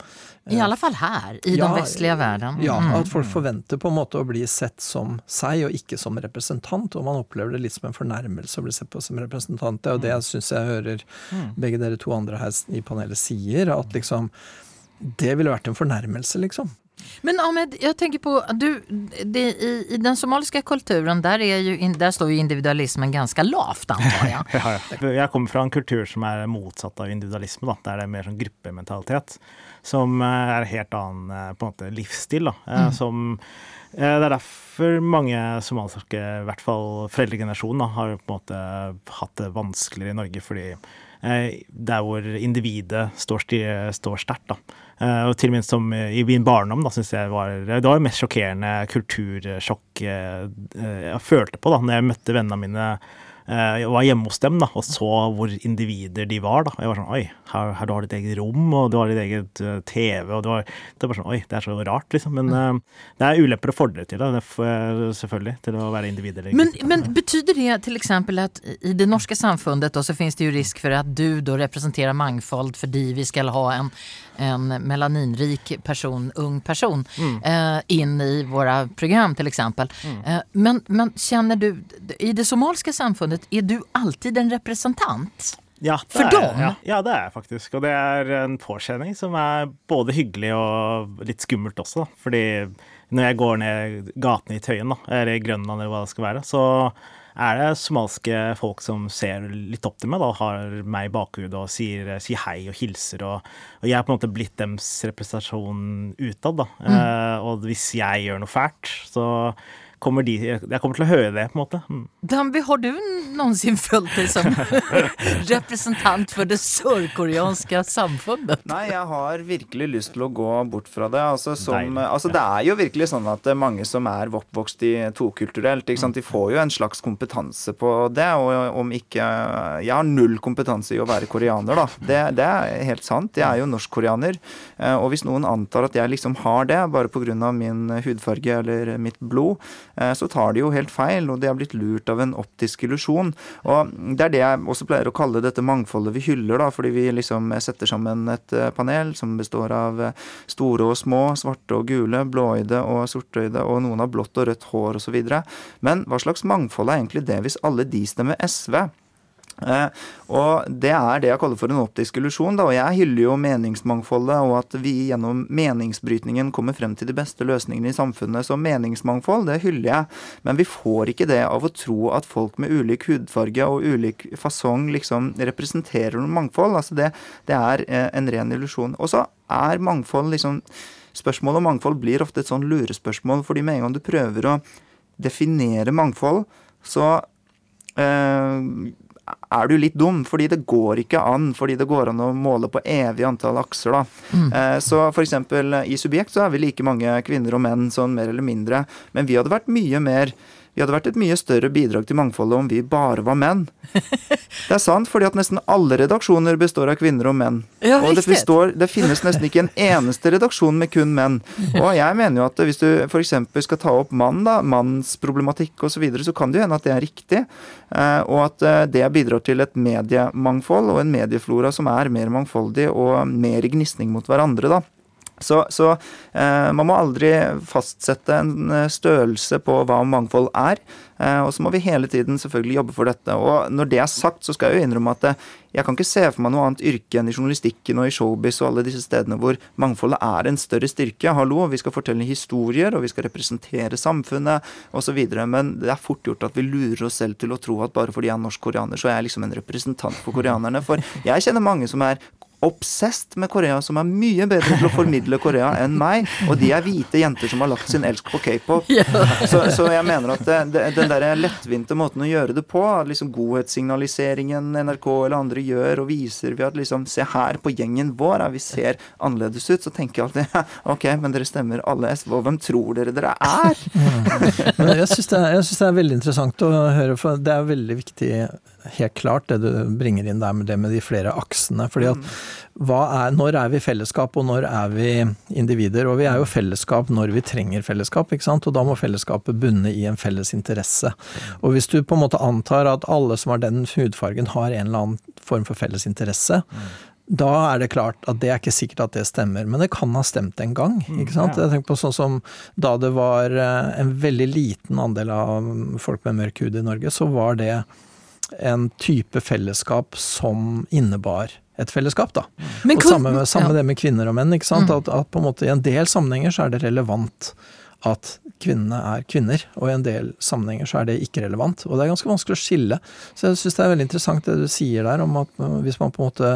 eh, I alle fall her, i ja, den vestlige verden. Ja, mm. at folk forventer på en måte å bli sett som seg, og ikke som representant, og man opplever det litt som en fornærmelse å bli sett på som representant. Det er jo det jeg syns jeg hører mm. begge dere to andre her i panelet sier, at liksom det ville vært en fornærmelse, liksom. Men Ahmed, jeg tenker på du, det, i, i, den somaliske kulturen der, in, där står jo individualismen ganske lavt, antar jeg. <laughs> ja, ja. Jeg kommer fra en kultur som er motsatt av individualisme. Da. Der det er mer sånn gruppementalitet. Som eh, er helt annen eh, på en måte, livsstil. Da. Eh, mm. Som, det er derfor mange somaliske, i hvert fall foreldregenerasjonen, har på en måte hatt det vanskeligere i Norge. fordi der hvor individet står, står sterkt. Uh, og til og med som i min barndom, da, syns jeg var Det var det mest sjokkerende kultursjokk uh, jeg følte på da når jeg møtte vennene mine jeg var hjemme hos dem da, og så hvor individer de var. da. Jeg var sånn Oi, her, her du har ditt eget rom, og du har ditt eget uh, TV. og du var, det var sånn, Oi, det er så rart, liksom. Men uh, det er ulemper og fordeler til det, selvfølgelig, til å være individer. Men, men betyr det f.eks. at i det norske samfunnet da, så finnes det jo risk for at du da representerer mangfold fordi vi skal ha en en melaninrik person, ung person, eh, in i våre program f.eks. Mm. Eh, men, men kjenner du, i det somaliska samfundet, er du alltid en representant? Ja, For er, dem? Ja, ja, det er jeg faktisk. Og det er en påkjenning som er både hyggelig og litt skummelt også. da. Fordi når jeg går ned gatene i Tøyen, da, eller i Grønland eller hva det skal være, så er det somalske folk som ser litt opp til meg, da, har meg i bakhodet og sier, sier hei og hilser. Og, og jeg er på en måte blitt deres representasjon utad. da. Uh, og hvis jeg gjør noe fælt, så kommer de Jeg kommer til å høre det, på en måte. Mm. Dambi, har du noensinne følt deg som <laughs> representant for det sørkoreanske samfunnet? Nei, jeg har virkelig lyst til å gå bort fra det. Altså, som, altså, det er jo virkelig sånn at er mange som er oppvokst i tokulturelt, ikke sant? de får jo en slags kompetanse på det. Og om ikke Jeg har null kompetanse i å være koreaner, da. Det, det er helt sant. Jeg er jo norskkoreaner. Eh, Og hvis noen antar at jeg liksom har det, bare pga. min hudfarge eller mitt blod, eh, så tar de jo helt feil, og de har blitt lurt av en optisk illusjon. Og det er det jeg også pleier å kalle dette mangfoldet vi hyller, da, fordi vi liksom setter sammen et eh, panel som består av eh, store og små, svarte og gule, blåøyde og sortøyde, og noen har blått og rødt hår osv. Men hva slags mangfold er egentlig det hvis alle de stemmer SV? Eh, og Det er det jeg kaller for en optisk illusjon. og Jeg hyller jo meningsmangfoldet, og at vi gjennom meningsbrytningen kommer frem til de beste løsningene i samfunnet. Så meningsmangfold, det hyller jeg. Men vi får ikke det av å tro at folk med ulik hudfarge og ulik fasong liksom representerer noe mangfold. altså Det, det er eh, en ren illusjon. Og så er mangfold liksom Spørsmålet om mangfold blir ofte et sånn lurespørsmål, fordi med en gang du prøver å definere mangfold, så eh, er du litt dum, fordi det går ikke an. Fordi det går an å måle på evig antall akser, da. Eh, så for eksempel i Subjekt så er vi like mange kvinner og menn, sånn mer eller mindre. Men vi hadde vært mye mer vi hadde vært et mye større bidrag til mangfoldet om vi bare var menn. Det er sant, fordi at nesten alle redaksjoner består av kvinner og menn. Ja, og det, består, det finnes nesten ikke en eneste redaksjon med kun menn. Og jeg mener jo at hvis du f.eks. skal ta opp mann, da, mannsproblematikk osv., så, videre, så kan det jo hende at det er riktig. eh, Og at eh, det bidrar til et mediemangfold og en medieflora som er mer mangfoldig og mer gnisning mot hverandre, da. Så, så eh, man må aldri fastsette en eh, størrelse på hva mangfold er. Eh, og så må vi hele tiden selvfølgelig jobbe for dette. Og når det er sagt, så skal jeg jo innrømme at eh, jeg kan ikke se for meg noe annet yrke enn i journalistikken og i showbiz og alle disse stedene hvor mangfoldet er en større styrke. Hallo, vi skal fortelle historier, og vi skal representere samfunnet osv. Men det er fort gjort at vi lurer oss selv til å tro at bare fordi jeg er norsk-koreaner, så er jeg liksom en representant for koreanerne. For jeg kjenner mange som er obsessed med Korea, som er mye bedre til å formidle Korea enn meg. Og de er hvite jenter som har lagt sin elsk på k-pop. Så, så jeg mener at det, det, den der lettvinte måten å gjøre det på, liksom godhetssignaliseringen NRK eller andre gjør, og viser ved at liksom Se her på gjengen vår, vi ser annerledes ut. Så tenker jeg alltid <laughs> ok, men dere stemmer alle SV, og hvem tror dere dere er? Jeg syns det, det er veldig interessant å høre, for det er veldig viktig, helt klart, det du bringer inn der med det med de flere aksene. fordi at hva er, Når er vi fellesskap, og når er vi individer? Og vi er jo fellesskap når vi trenger fellesskap, ikke sant? og da må fellesskapet bunne i en felles interesse. Og hvis du på en måte antar at alle som har den hudfargen, har en eller annen form for felles interesse, da er det klart at det er ikke sikkert at det stemmer, men det kan ha stemt en gang. ikke sant? Jeg tenker på sånn som Da det var eh, en veldig liten andel av folk med mørk hud i Norge, så var det en type fellesskap som innebar et fellesskap, da. Men og samme, med- samme ja. det med kvinner og menn. ikke sant? At, at på en måte i en del sammenhenger så er det relevant at kvinnene er kvinner, og i en del sammenhenger så er det ikke relevant. Og det er ganske vanskelig å skille. Så jeg syns det er veldig interessant det du sier der om at øh, hvis man på en måte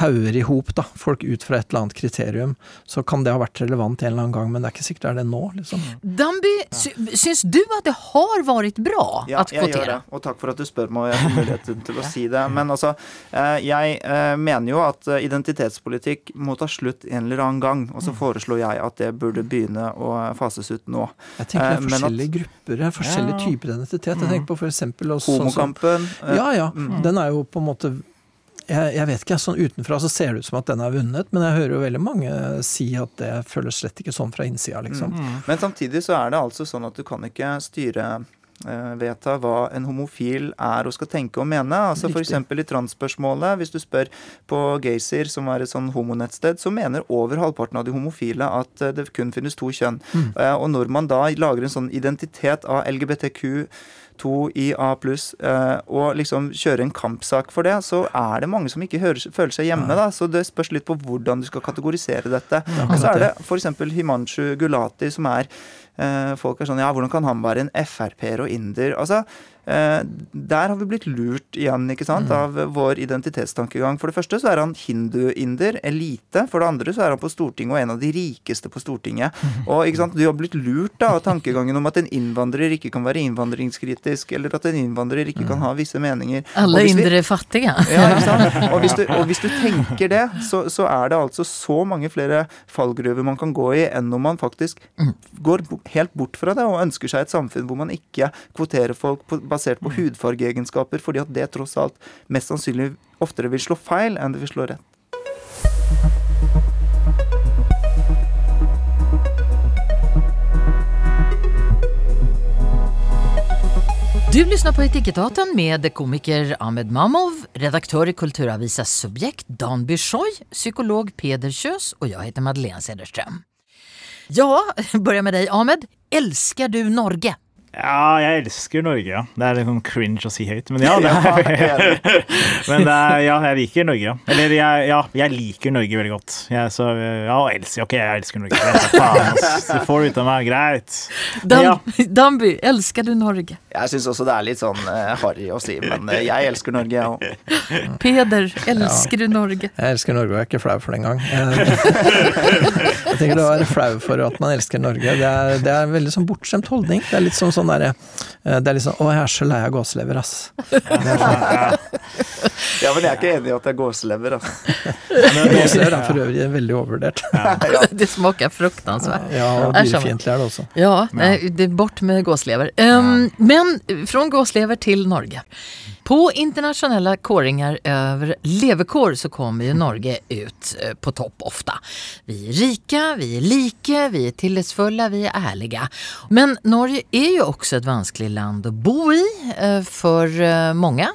hauger i hop da, folk ut fra et eller annet kriterium, så kan det ha vært relevant en eller annen gang, men det er ikke sikkert det er det nå. liksom. Damby, sy syns du at det har vært bra Ja, att jeg gjør det. Og takk for at du spør meg, og jeg har muligheten til å <laughs> si det. Men altså, eh, jeg eh, mener jo at eh, identitetspolitikk må ta slutt en eller annen gang. Og Mm. så foreslår jeg at det burde begynne å fases ut nå. Jeg tenker det Eh, er forskjellige at- grupper, det er forskjellige Ja. typer identitet. Jeg tenker på for eksempel sånn som- Homokampen. eh, Ja, ja. Den er jo på en måte jeg, jeg vet ikke, sånn utenfra så ser det ut som at den er vunnet, men jeg hører jo veldig mange si at det føles slett ikke sånn fra innsida, liksom. Men samtidig så er det altså sånn at du kan ikke styre vedta hva en homofil er og skal tenke og mene. Altså F.eks. i transspørsmålet. Hvis du spør på Gaysir, som er et sånn homonettsted, så mener over halvparten av de homofile at det kun finnes to kjønn. Mm. Og når man da lager en sånn identitet av LGBTQ 2 i A eh, og liksom kjøre en kampsak for det, så er det mange som ikke hører, føler seg hjemme. da, Så det spørs litt på hvordan du skal kategorisere dette. Og så er det f.eks. Himanshu Gulati, som er eh, Folk er sånn Ja, hvordan kan han være en Frp-er og inder? Altså, der har vi blitt lurt igjen ikke sant, mm. av vår identitetstankegang. For det første så er han hindu-inder, elite. For det andre så er han på Stortinget og en av de rikeste på Stortinget. Mm. Og ikke sant, Du har blitt lurt da, av tankegangen om at en innvandrer ikke kan være innvandringskritisk, eller at en innvandrer ikke kan mm. ha visse meninger. Alle indere er fattige. Ja, ikke sant? Og hvis du, og hvis du tenker det, så, så, er det altså så mange flere fallgruver man kan gå i, enn om man faktisk går helt bort fra det og ønsker seg et samfunn hvor man ikke kvoterer folk på basert på hudfargeegenskaper, fordi at det tross alt mest sannsynlig oftere vil slå feil enn det vil slå rett. Du lyssnar på Etikettaten med komiker Ahmed Mamov, redaktør i Kulturavisas Subjekt Dan Byshoi, psykolog Peder Kjøs og jeg heter Madeleine Cederström. Ja, <laughs> börjar med deg Ahmed. Elsker du Norge? Ja, jeg elsker Norge, ja. Det er litt sånn cringe å si høyt, men ja. Det <laughs> er, <laughs> men det er, ja, jeg liker Norge, ja. Eller jeg, ja, jeg liker Norge veldig godt. Jeg, så, ja, elsker, ok, jeg elsker Norge. Faen, du får det ut av meg, greit. Dan, ja. <laughs> Danby, elsker du Norge? Jeg syns også det er litt sånn uh, harry å si, men uh, jeg elsker Norge, jeg òg. Peder, elsker du Norge? Jeg elsker Norge, og jeg er ikke flau for det engang. Jeg, jeg tenker å være flau for at man elsker Norge, det er, det er en veldig sånn bortskjemt holdning. Det er litt sånn sånn derre eh, Det er litt sånn Å, jeg er så lei av gåselever, ass. Sånn, ja. men jeg er ikke enig i at det er gåselever, altså. gåselever er for øvrig veldig overvurdert. <laughs> Det smaker fruktansvært. Ja, og dyrefiendtlig er det også. Ja, det er bort med gåslever. Um, men fra gåslever til Norge. På internationella kåringar över levekår så kommer ju Norge ut eh, på topp ofta. Vi är rika, vi är like, vi är tillitsfulla, vi är ärliga. Men Norge är ju också ett vanskligt land att bo i for för eh, många.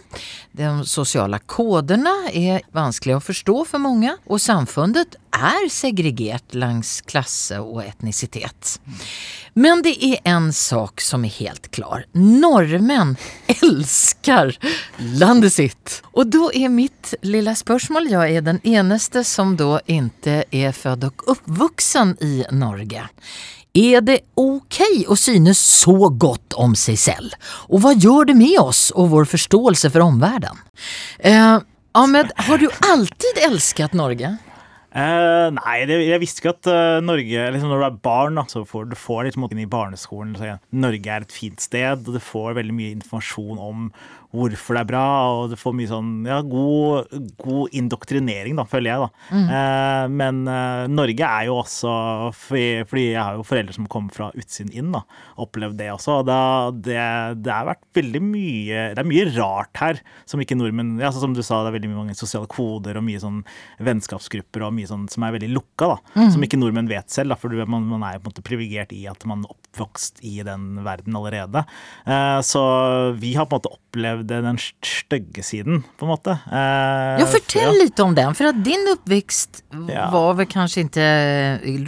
De sociala koderna är vanskliga att förstå för många och samfundet er segregert langs klasse og etnicitet. Men det er en sak som er helt klar. Nordmenn elsker <laughs> landet sitt. Og da er mitt lille spørsmål Jeg er den eneste som da ikke er født og uppvuxen i Norge. Er det ok å synes så godt om seg selv? Og hva gjør det med oss og vår forståelse for omverdenen? Eh, Ahmed, har du alltid elsket Norge? Uh, nei, det, jeg visste ikke at uh, Norge liksom Når du er barn, da, så får du får liksom, i barneskolen så, ja, Norge er et fint sted, og du får veldig mye informasjon om hvorfor det er bra, og du får mye sånn ja, god, god indoktrinering, da, føler jeg, da. Mm. Eh, men Norge er jo også fordi, fordi, jeg har jo foreldre som kommer fra utsiden inn, da. Opplevd det også. Og da, det, det har vært veldig mye Det er mye rart her som ikke nordmenn ja, Som du sa, det er veldig mange sosiale koder og mye sånn vennskapsgrupper og mye sånn som er veldig lukka, da. Mm. Som ikke nordmenn vet selv, da, for man, man er jo på en måte privilegert i at man er oppvokst i den verden allerede. Eh, så vi har på en måte opplevd den stygge siden, på en måte. Eh, ja, fortell ja. litt om den, for at din oppvekst ja. var vel kanskje ikke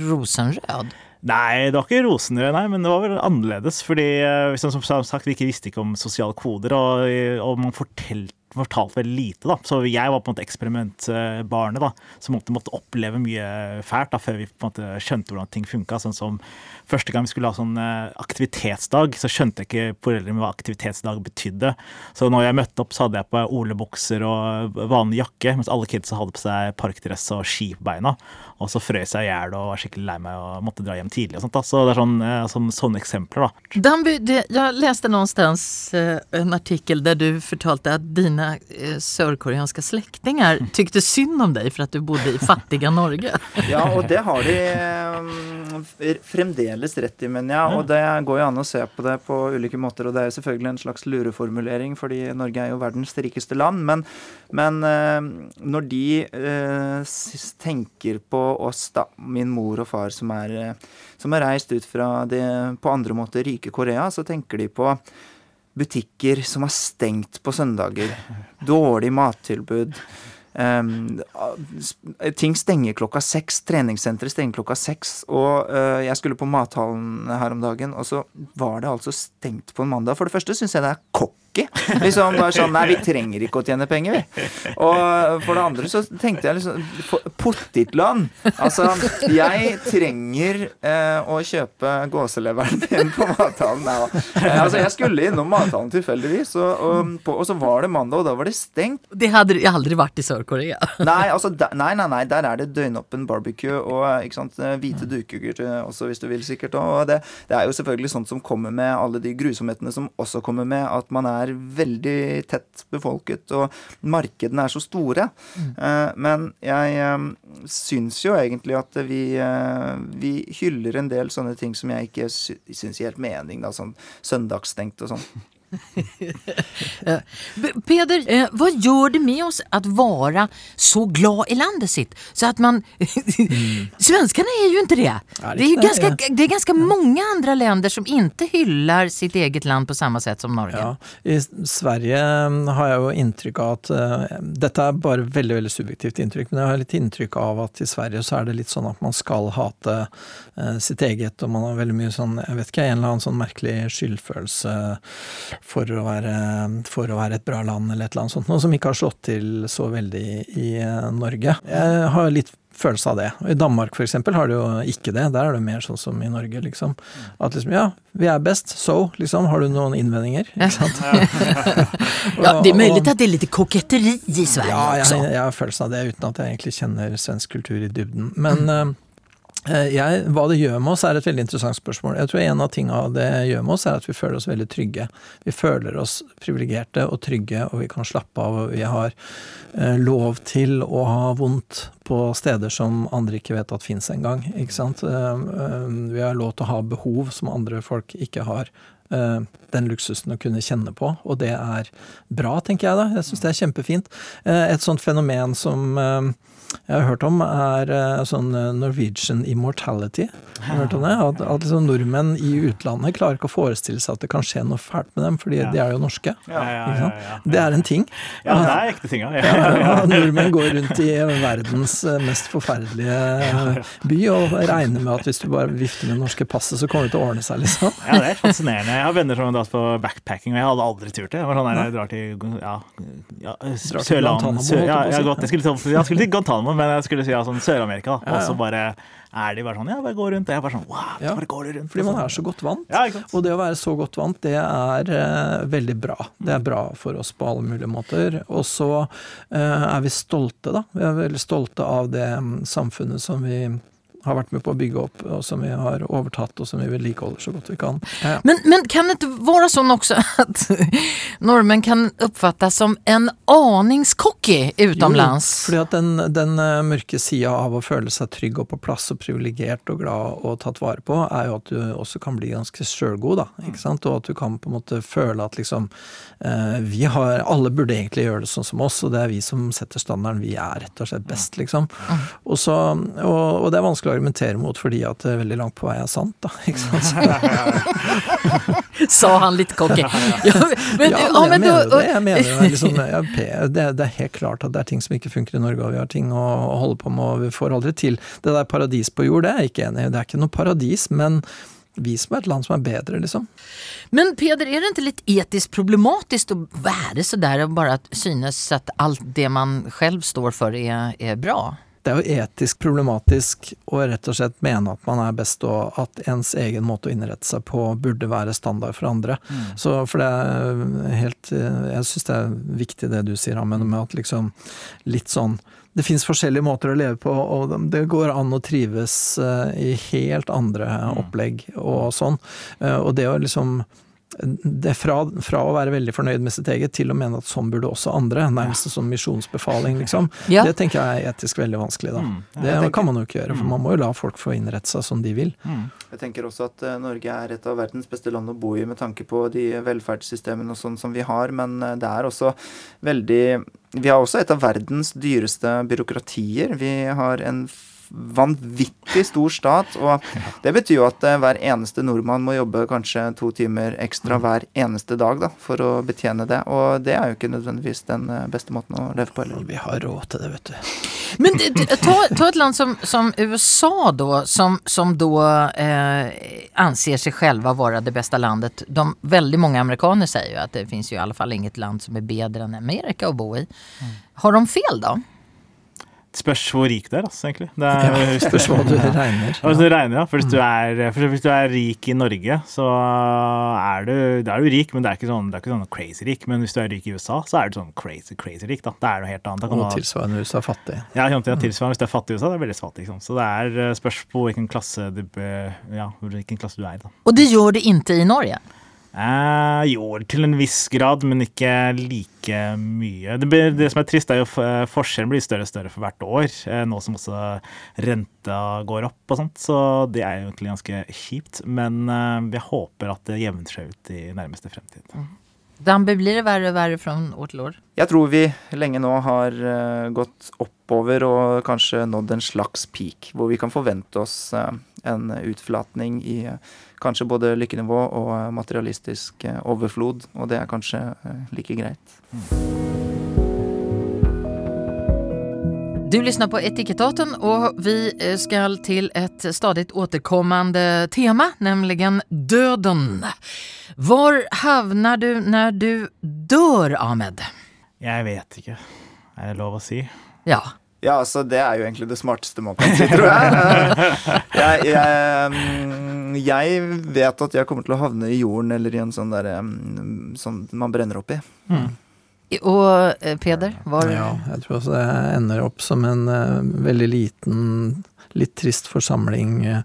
rosenrød? Nei, det var ikke rosenrød, nei, men det var vel annerledes. Fordi eh, som sagt, vi ikke visste ikke om sosiale koder, og, og man fortalte fortalt veldig lite. da, Så jeg var på en måte eksperimentbarnet da, som måtte, måtte oppleve mye fælt da, før vi på en måte skjønte hvordan ting funka. Sånn som første gang vi skulle ha sånn eh, aktivitetsdag, så skjønte jeg ikke foreldrene hva aktivitetsdag betydde. Så når jeg møtte opp, så hadde jeg på olebukser og vanlig jakke, mens alle kidsa hadde på seg parkdress og ski på beina. Og så frøs jeg i hjel og var skikkelig lei meg og måtte dra hjem tidlig. og sånt da. Så det er sånn, eh, sånn, sånne eksempler, da. Danby, jeg leste noe sted en artikkel der du fortalte at dine eh, sørkoreanske slektninger tykte synd om deg for at du bodde i fattige Norge. <laughs> ja, og det har de um, fremdeles rett i, men ja. Og det går jo an å se på det på ulike måter. Og det er selvfølgelig en slags lureformulering, fordi Norge er jo verdens rikeste land. Men, men uh, når de tenker på oss, da, min mor og far, som er, som er reist ut fra det på andre måter rike Korea, så tenker de på butikker som har stengt på søndager. Dårlig mattilbud. Um, ting stenger klokka seks. Treningssenteret stenger klokka seks. Og uh, jeg skulle på mathallen her om dagen, og så var det altså stengt på en mandag. For det første syns jeg det er kokk ikke. Liksom bare sånn Nei, vi trenger ikke å tjene penger, vi. Og for det andre så tenkte jeg liksom Pottitlønn. Altså, jeg trenger eh, å kjøpe gåseleveren din på mathallen. Eh, altså, jeg skulle innom mathallen tilfeldigvis, og, og, og, så var det mandag, og da var det stengt. Det hadde aldri vært i Sør-Korea. <laughs> Nei, altså, nei, nei, nei, der er det døgnåpen barbecue og ikke sant, hvite duker også, hvis du vil, sikkert. Og det, det er jo selvfølgelig sånt som kommer med alle de grusomhetene som også kommer med at man er er veldig tett befolket, og markedene er så store. Mm. Uh, men jeg um, syns jo egentlig at vi, uh, vi hyller en del sånne ting som jeg ikke sy syns gir helt mening, da, sånn søndagsstengt og sånn. <laughs> Peder, eh, vad gör det med oss att vara så glad i landet sitt? Så att man... mm. <laughs> Svenskarna är ju inte det. Ja, det, är ju ganska, det är ganska många andra länder som inte hyllar sitt eget land på samma sätt som Norge. Ja, I Sverige mm, har jag jo inntrykk av at uh, Dette er bare veldig veldig subjektivt inntrykk, men jeg har litt inntrykk av at i Sverige så er det litt sånn at man skal hate uh, sitt eget, og man har veldig mye sånn, jeg vet ikke, en eller annen sånn merkelig skyldfølelse for å, være, for å være et bra land, eller et eller annet sånt, noe som ikke har slått til så veldig i, eh, Norge. Jeg har litt følelse av det. I Danmark f.eks. har de jo ikke det. Der er det mer sånn som i Norge, liksom. At liksom, ja, vi er best, so, liksom. Har du noen innvendinger? Ikke sant? ja, <laughs> det er mulig at det er litt koketteri i Sverige ja, også. Ja, jeg, jeg, har følelsen av det, uten at jeg egentlig kjenner svensk kultur i dybden. Men mm. <clears throat> Eh, jeg, hva det gjør med oss, er et veldig interessant spørsmål. Jeg tror en av tingene det gjør med oss, er at vi føler oss veldig trygge. Vi føler oss privilegerte og trygge, og vi kan slappe av. og Vi har eh, lov til å ha vondt på steder som andre ikke vet at fins engang. Eh, vi har lov til å ha behov som andre folk ikke har. Den luksusen å kunne kjenne på, og det er bra, tenker jeg da. Jeg syns det er kjempefint. Et sånt fenomen som jeg har hørt om, er uh, sånn eh, Norwegian immortality. Har hørt om det? At, at liksom nordmenn i utlandet klarer ikke å forestille seg at det kan skje noe fælt med dem, fordi ja. de er jo norske. Ja, ja, det er en ting. Ja, det er ekte ting, ja. <laughs> nordmenn går rundt i verdens eh, mest forferdelige by og regner med at hvis du bare vifter med det norske passet, så kommer det til å ordne seg, liksom. Ja, det er fascinerende. Jeg har venner som har dratt på backpacking, og jeg hadde aldri turt det. Jeg, var sånn der, jeg drar til ja, Sørland Sør, ja, jeg, til, jeg skulle til Guantanamo Guantánamo, men jeg skulle si ja, sånn Sør-Amerika. Ja. Og så bare er de bare sånn Ja, bare gå rundt. Jeg bare sånn Wow, ja, bare går rundt. Fordi man sånn. er så godt vant. Ja, og det å være så godt vant, det er uh, veldig bra. Det er bra for oss på alle mulige måter. Og så uh, er vi stolte, da. Vi er veldig stolte av det um, samfunnet som vi har vært med på å bygge opp, og som vi har overtatt, og som vi vedlikeholder så godt vi kan. Ja. Men, men, kan det ikke være sånn også at <laughs> nordmenn kan oppfattes som en aningscocky utenlands? Jo, fordi at den, den eh, mørke sida av å føle seg trygg og på plass og privilegert og glad og tatt vare på, er jo at du også kan bli ganske sjølgod, da. Ikke sant? Og at du kan på en måte føle at liksom eh, vi har Alle burde egentlig gjøre det sånn som oss, og det er vi som setter standarden. Vi er rett og slett best, liksom. Og, så, og, og det er vanskelig å argumentere mot fordi at det er veldig langt på vei er sant, da. Ikke sant? <laughs> <laughs> Sa han litt cocky. Ja, men, ja, men, jeg mener det. Jeg mener det, liksom, <laughs> det, det, er helt klart at det er ting som ikke funker i Norge, og vi har ting å, å holde på med, og vi får aldri til. Det der paradis på jord, det er jeg ikke enig i. Det er ikke noe paradis, men vi som er et land som er bedre, liksom. Men Peder, er det ikke litt etisk problematisk å være så der og bare synes at alt det man selv står for, er, er bra? Det er jo etisk problematisk å rett og slett mene at man er best, og at ens egen måte å innrette seg på burde være standard for andre. Mm. Så for det er helt Jeg syns det er viktig det du sier, Amund, med at liksom litt sånn det fins forskjellige måter å leve på, og det går an å trives eh, i helt andre mm. opplegg og sånn. Eh, og det å liksom det fra, fra, å være veldig fornøyd med sitt eget, til å mene at sånn burde også andre. Nærmest som misjonsbefaling, liksom. Ja. Det tenker jeg er etisk veldig vanskelig, da. Mm. Ja, det tenker, kan man jo ikke gjøre, for mm. man må jo la folk få innrette seg som de vil. Mm. Jeg tenker også at uh, Norge er et av verdens beste land å bo i med tanke på de velferdssystemene og sånn som vi har, men uh, det er også veldig Vi har også et av verdens dyreste byråkratier. Vi har en vanvittig stor stat. Og det betyr jo at eh, hver eneste nordmann må jobbe kanskje to timer ekstra hver eneste dag da, for å betjene det. Og det er jo ikke nødvendigvis den eh, beste måten å leve på heller. Vi har råd til det, vet du. Men ta, ta et land som, som USA da, som, som da eh, anser sig själva være det beste landet. De, veldig mange amerikanere sier jo at det finnes jo i alle fall inget land som er bedre enn Amerika å bo i. Har de fel då? Spørs hvor rik du er, altså, egentlig. Det Ja, hvis spørs hva du <laughs> regner. Ja, hvis du regner, ja. For hvis du, er, for hvis du er rik i Norge, så er du, da er du rik, men det er ikke sånn, det er ikke sånn crazy rik. Men hvis du er rik i USA, så er du sånn crazy, crazy rik. da. Det er noe helt annet. Og du ha- tilsvarende USA fattig. ja, ja, tilsvarende. Hvis du er fattig i USA, det er veldig fattig. Liksom. Så det er eh, spørs på hvilken klasse du, ja, hvilken klasse du er i. da. Och det gjør det ikke i Norge? Eh, jo, til en viss grad, men ikke like mye. Det, blir- det som er trist, er jo eh, forskjellen blir større og større for hvert år, eh, nå som også renta går opp og sånt. Så det er jo egentlig ganske kjipt. Men eh, jeg håper at det jevner seg ut i nærmeste fremtid. Dambi, blir det verre og verre fra år til år? Jeg tror vi lenge nå har eh, gått oppover og kanskje nådd en slags peak, hvor vi kan forvente oss eh, en utflatning i eh, kanskje både lykkenivå og eh, materialistisk eh, overflod, og det er kanskje like greit. Du lyssnar på Etikettaten og vi skal til et stadig återkommende tema, nemlig døden. Hvor havner du når du dør, Ahmed? Jeg vet ikke. Er det lov å si? Ja. Ja, altså det er jo egentlig det smarteste man kan si, tror jeg. <laughs> Jeg, jeg, jeg vet at jeg kommer til å havne i jorden eller i en sånn derre Sånn man brenner opp i. Mm. Og Peder, var... Ja, jeg tror også det ender opp som en uh, veldig liten, litt trist forsamling eh,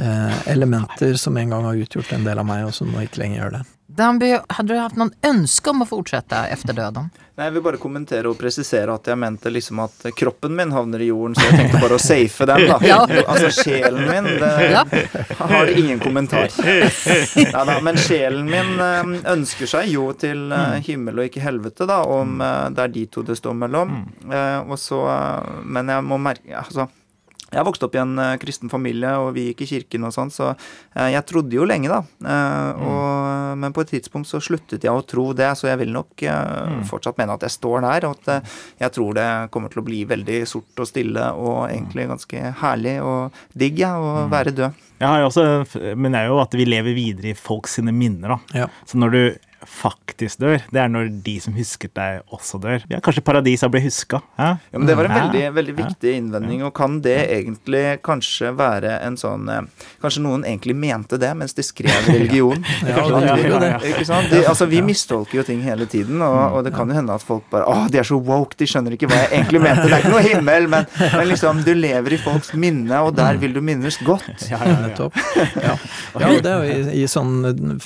eh, elementer som en gang har utgjort en del av meg, og som nå ikke lenger gjør det. Hade du haft någon ønske om å fortsette efter døden? Nei, Jeg vil bare kommentere og presisere at jeg mente liksom at kroppen min havner i jorden, så jeg tenkte bare å safe den, da. <laughs> Ja. Altså sjelen min, det Ja. har det ingen kommentar. Neida, men sjelen min eh, ønsker seg jo til eh, himmel og ikke helvete, da, om eh, det er de to det står mellom. Eh, og så, men jeg må merke altså, jeg vokste opp i en uh, kristen familie, og vi gikk i kirken og sånn, så uh, jeg trodde jo lenge, da. Eh, og, men på et tidspunkt så sluttet jeg å tro det, så jeg vil nok mm. fortsatt mene at jeg står der, og at jeg tror det kommer til å bli veldig sort og stille og egentlig ganske herlig og digg, ja, å være død. Jeg har jo også, men det er jo at vi lever videre i folks sine minner. da. Ja. Så når du faktisk dør, det er når de som husket deg, også dør. Ja, kanskje Paradisa ble huska. Ja? Ja, men Det var en veldig, veldig viktig innvending, og kan det egentlig kanskje være en sånn eh, Kanskje noen egentlig mente det mens de skrev <laughs> religion? Ja, ja, ja. Ikke sant? De, altså, vi mistolker jo ting hele tiden, og, og det kan jo hende at folk bare Å, de er så woke, de skjønner ikke hva jeg egentlig mente. Det er ikke noe himmel, men, men liksom, du lever i folks minne, og der vil du minnes godt. Ja, ja, ja. <laughs> Nettopp. Ja. det er jo i, i sånn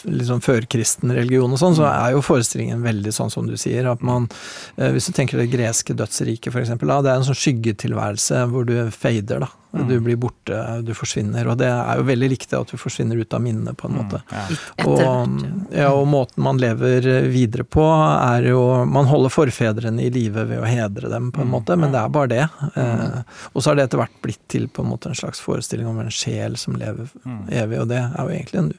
liksom førkristen religion og sånn, så er jo forestillingen veldig sånn som du sier, at man eh, Hvis du tenker det greske dødsriket, eksempel, det er en sånn skyggetilværelse hvor du fader, da. Du blir borte, du forsvinner. Og det er jo veldig likt det at du forsvinner ut av minnet, på en måte. Ja. Og, ja, og måten man lever videre på, er jo Man holder forfedrene i live ved å hedre dem, på en måte, men det er bare det. Eh, og så har det etter hvert blitt til på en måte en slags forestilling om en sjel som lever evig, og det er jo egentlig en